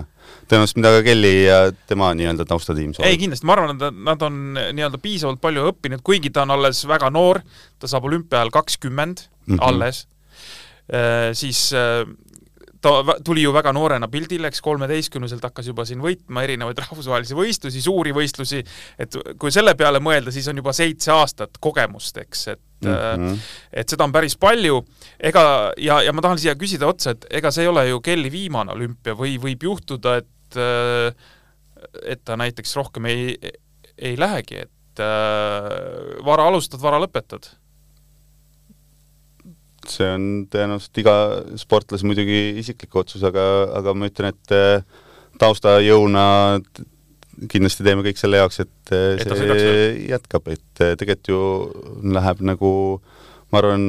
tõenäoliselt mida ka Kelly ja tema nii-öelda taustatiim soovib. ei, kindlasti, ma arvan, et nad on nii-öelda piisavalt palju õppinud, kuigi ta on alles väga noor, ta saab olümpia ajal kakskümmend mm -hmm. alles, eh, siis eh, ta tuli ju väga noorena pildile, eks kolmeteistkümneselt hakkas juba siin võitma erinevaid rahvusvahelisi võistlusi, suuri võistlusi, et kui selle peale mõelda, siis on juba seitse aastat kogemust, eks, et mm -hmm. et seda on päris palju, ega, ja, ja ma tahan siia küsida otsa, et ega see ei ole ju Kelly viimane olümpia või võib juhtuda, et et ta näiteks rohkem ei, ei lähegi, et vara alustad, vara lõpetad see on tõenäoliselt iga sportlase muidugi isiklik otsus, aga, aga ma ütlen, et eh, taustajõuna kindlasti teeme kõik selle jaoks, et, eh, et see jätkab, et eh, tegelikult ju läheb nagu ma arvan,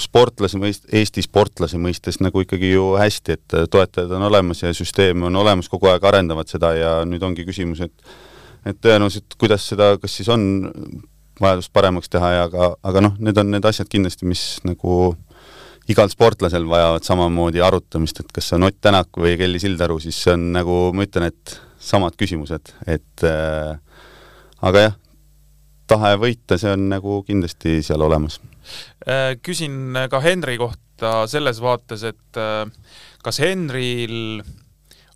sportlase mõist-, Eesti sportlase mõistes nagu ikkagi ju hästi, et toetajad on olemas ja süsteem on olemas, kogu aeg arendavad seda ja nüüd ongi küsimus, et et tõenäoliselt, kuidas seda, kas siis on vajadust paremaks teha ja aga, aga noh, need on need asjad kindlasti, mis nagu igal sportlasel vajavad samamoodi arutamist, et kas see on Ott Tänak või Kelly Sildaru, siis see on nagu, ma ütlen, et samad küsimused, et äh, aga jah, tahe võita, see on nagu kindlasti seal olemas. Äh, küsin ka Henri kohta selles vaates, et äh, kas Henril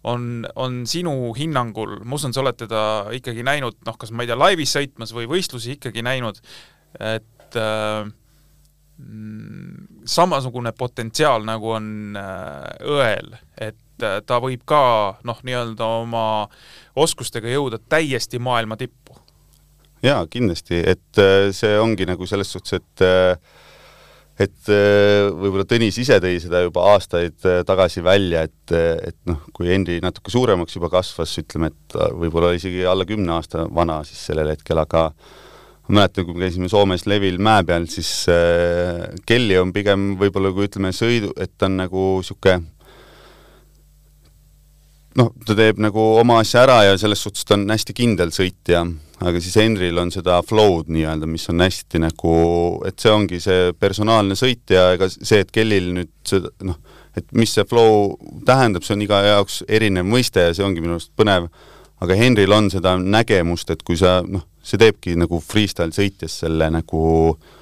on, on sinu hinnangul, ma usun, sa oled teda ikkagi näinud, noh, kas ma ei tea, laivis sõitmas või võistlusi ikkagi näinud, et äh, samasugune potentsiaal, nagu on äh, õel, et äh, ta võib ka noh, nii-öelda oma oskustega jõuda täiesti maailma tippu? jaa, kindlasti, et äh, see ongi nagu selles suhtes, et äh, et äh, võib-olla Tõnis ise tõi seda juba aastaid äh, tagasi välja, et, äh, et noh, kui Henri natuke suuremaks juba kasvas, ütleme, et võib-olla isegi alla kümne aasta vana siis sellel hetkel, aga ma mäletan, kui me käisime Soomes Levil mäe peal, siis äh, Kelly on pigem võib-olla, kui ütleme, sõidu, et ta on nagu niisugune noh, ta teeb nagu oma asja ära ja selles suhtes ta on hästi kindel sõitja, aga siis Henril on seda flow'd nii-öelda, mis on hästi nagu, et see ongi see personaalne sõitja, ega see, et kellil nüüd seda noh, et mis see flow tähendab, see on iga jaoks erinev mõiste ja see ongi minu arust põnev, aga Henril on seda nägemust, et kui sa noh, see teebki nagu freestyle sõitjas selle nagu äh,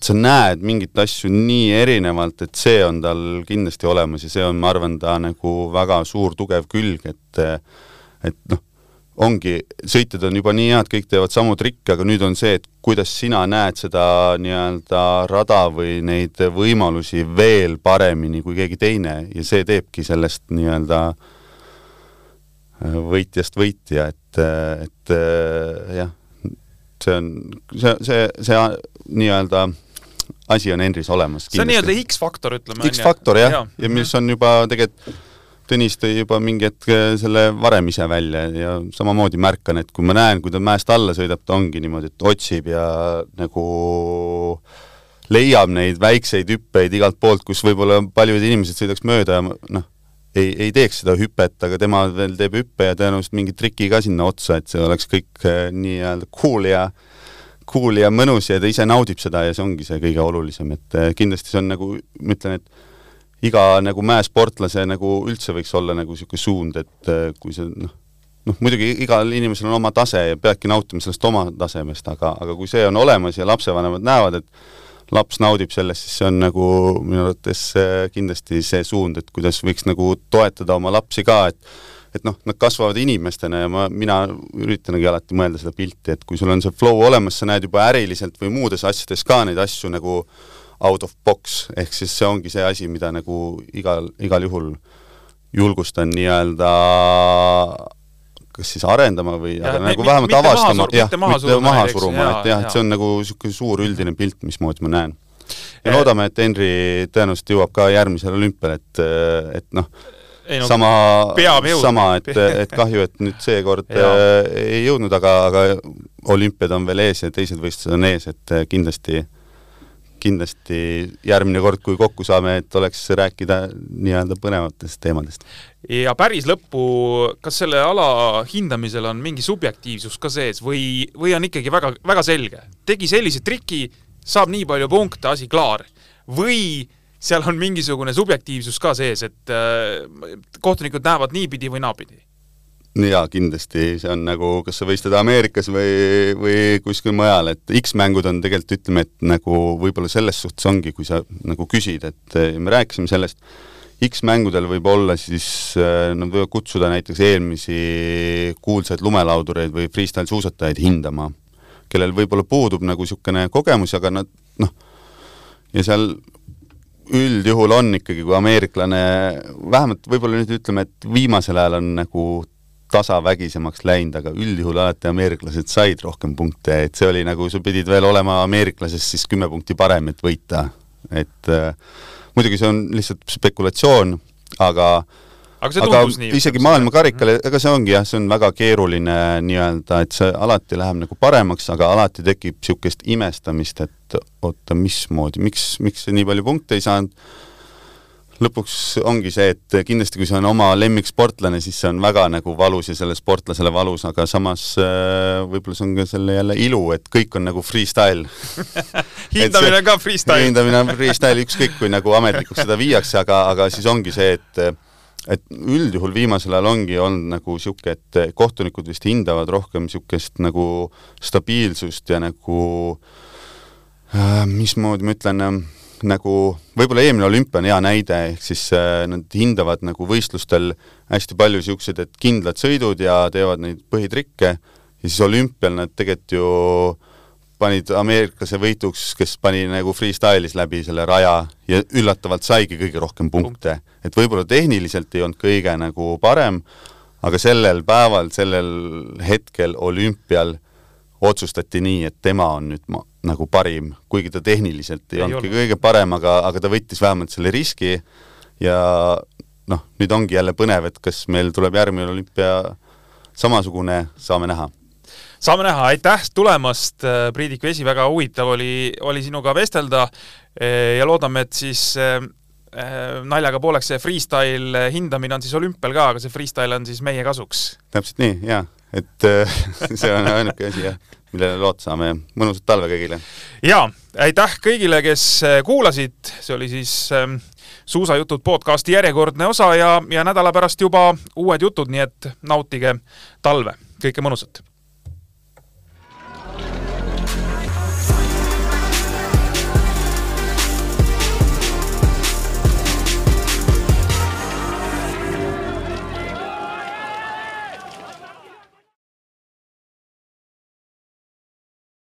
et sa näed mingeid asju nii erinevalt, et see on tal kindlasti olemas ja see on, ma arvan, ta nagu väga suur tugev külg, et et noh, ongi, sõitjad on juba nii head, kõik teevad samu trikke, aga nüüd on see, et kuidas sina näed seda nii-öelda rada või neid võimalusi veel paremini kui keegi teine ja see teebki sellest nii-öelda võitjast võitja, et, et jah see on, see, see, see nii-öelda asi on Henris olemas. see on nii-öelda X-faktor, ütleme. X-faktor jah, ja, ja mis on juba tegelikult Tõnis tõi juba mingi hetk äh, selle varem ise välja ja samamoodi märkan, et kui ma näen, kui ta mäest alla sõidab, ta ongi niimoodi, et otsib ja nagu leiab neid väikseid hüppeid igalt poolt, kus võib-olla paljud inimesed sõidaks mööda ja noh, ei, ei teeks seda hüpet, aga tema veel teeb hüppe ja tõenäoliselt mingi triki ka sinna otsa, et see oleks kõik äh, nii-öelda cool ja cool ja mõnus ja ta ise naudib seda ja see ongi see kõige olulisem, et äh, kindlasti see on nagu, ma ütlen, et iga nagu mäesportlase nagu üldse võiks olla nagu niisugune suund, et äh, kui see noh, noh muidugi igal inimesel on oma tase ja peadki nautima sellest oma tasemest, aga, aga kui see on olemas ja lapsevanemad näevad, et laps naudib sellest, siis see on nagu minu arvates kindlasti see suund, et kuidas võiks nagu toetada oma lapsi ka, et et noh, nad kasvavad inimestena ja ma, mina üritangi alati mõelda seda pilti, et kui sul on see flow olemas, sa näed juba äriliselt või muudes asjades ka neid asju nagu out of box, ehk siis see ongi see asi, mida nagu igal, igal juhul julgustan nii-öelda kas siis arendama või ja, aga nagu vähemalt avastama, jah, mitte maha suruma, et jah, et see on nagu niisugune suur üldine pilt, mismoodi ma näen. ja loodame, et Henri tõenäoliselt jõuab ka järgmisele olümpiale, et, et noh, no, sama, sama, et, et kahju, et nüüd seekord äh, ei jõudnud, aga, aga olümpiad on veel ees ja teised võistlused on ees, et äh, kindlasti kindlasti järgmine kord, kui kokku saame, et oleks rääkida nii-öelda põnevatest teemadest. ja päris lõppu, kas selle ala hindamisel on mingi subjektiivsus ka sees või, või on ikkagi väga, väga selge, tegi sellise triki, saab nii palju punkte, asi klaar, või seal on mingisugune subjektiivsus ka sees, et äh, kohtunikud näevad niipidi või naapidi. Jaa, kindlasti, see on nagu, kas sa võistled Ameerikas või, või kuskil mujal, et X-mängud on tegelikult, ütleme, et nagu võib-olla selles suhtes ongi, kui sa nagu küsid, et me rääkisime sellest, X-mängudel võib olla siis, äh, nad võivad kutsuda näiteks eelmisi kuulsaid lumelaudureid või freestyle-suusatajaid hindama, kellel võib-olla puudub nagu niisugune kogemus, aga nad noh, ja seal üldjuhul on ikkagi, kui ameeriklane, vähemalt võib-olla nüüd ütleme, et viimasel ajal on nagu tasavägisemaks läinud, aga üldjuhul alati ameeriklased said rohkem punkte, et see oli nagu, sa pidid veel olema ameeriklasest siis kümme punkti parem, et võita. et äh, muidugi see on lihtsalt spekulatsioon, aga aga see tundus aga nii? isegi maailmakarikale, ega see ongi jah, see on väga keeruline nii-öelda, et see alati läheb nagu paremaks, aga alati tekib niisugust imestamist, et oota, mismoodi, miks, miks see nii palju punkte ei saanud. Lõpuks ongi see, et kindlasti kui see on oma lemmiksportlane, siis see on väga nagu valus ja sellele sportlasele valus, aga samas äh, võib-olla see on ka selle jälle ilu, et kõik on nagu freestyle. Hindamine on ka freestyle. Hindamine on freestyle, ükskõik kui nagu ametlikuks seda viiakse, aga, aga siis ongi see, et et üldjuhul viimasel ajal ongi olnud nagu niisugune, et kohtunikud vist hindavad rohkem niisugust nagu stabiilsust ja nagu äh, mismoodi ma ütlen äh,, nagu võib-olla eelmine olümpia on hea näide, ehk siis äh, nad hindavad nagu võistlustel hästi palju niisuguseid, et kindlad sõidud ja teevad neid põhitrikke. Ja siis olümpial nad tegelikult ju panid ameeriklase võituks, kes pani nagu freestyle'is läbi selle raja ja üllatavalt saigi kõige rohkem punkte. et võib-olla tehniliselt ei olnud kõige nagu parem, aga sellel päeval, sellel hetkel olümpial otsustati nii, et tema on nüüd ma, nagu parim, kuigi ta tehniliselt ei, ei olnudki kõige parem, aga, aga ta võttis vähemalt selle riski ja noh, nüüd ongi jälle põnev, et kas meil tuleb järgmine olümpia samasugune, saame näha. Saame näha, aitäh tulemast, Priidik Vesi, väga huvitav oli, oli sinuga vestelda ja loodame, et siis äh, naljaga pooleks see freestyle hindamine on siis olümpial ka, aga see freestyle on siis meie kasuks. täpselt nii, jaa. Et äh, see on ainuke asi jah, millele loota saame ja mõnusat talve kõigile! jaa, aitäh kõigile, kes äh, kuulasid, see oli siis ähm, suusajutud podcasti järjekordne osa ja, ja nädala pärast juba uued jutud, nii et nautige talve, kõike mõnusat!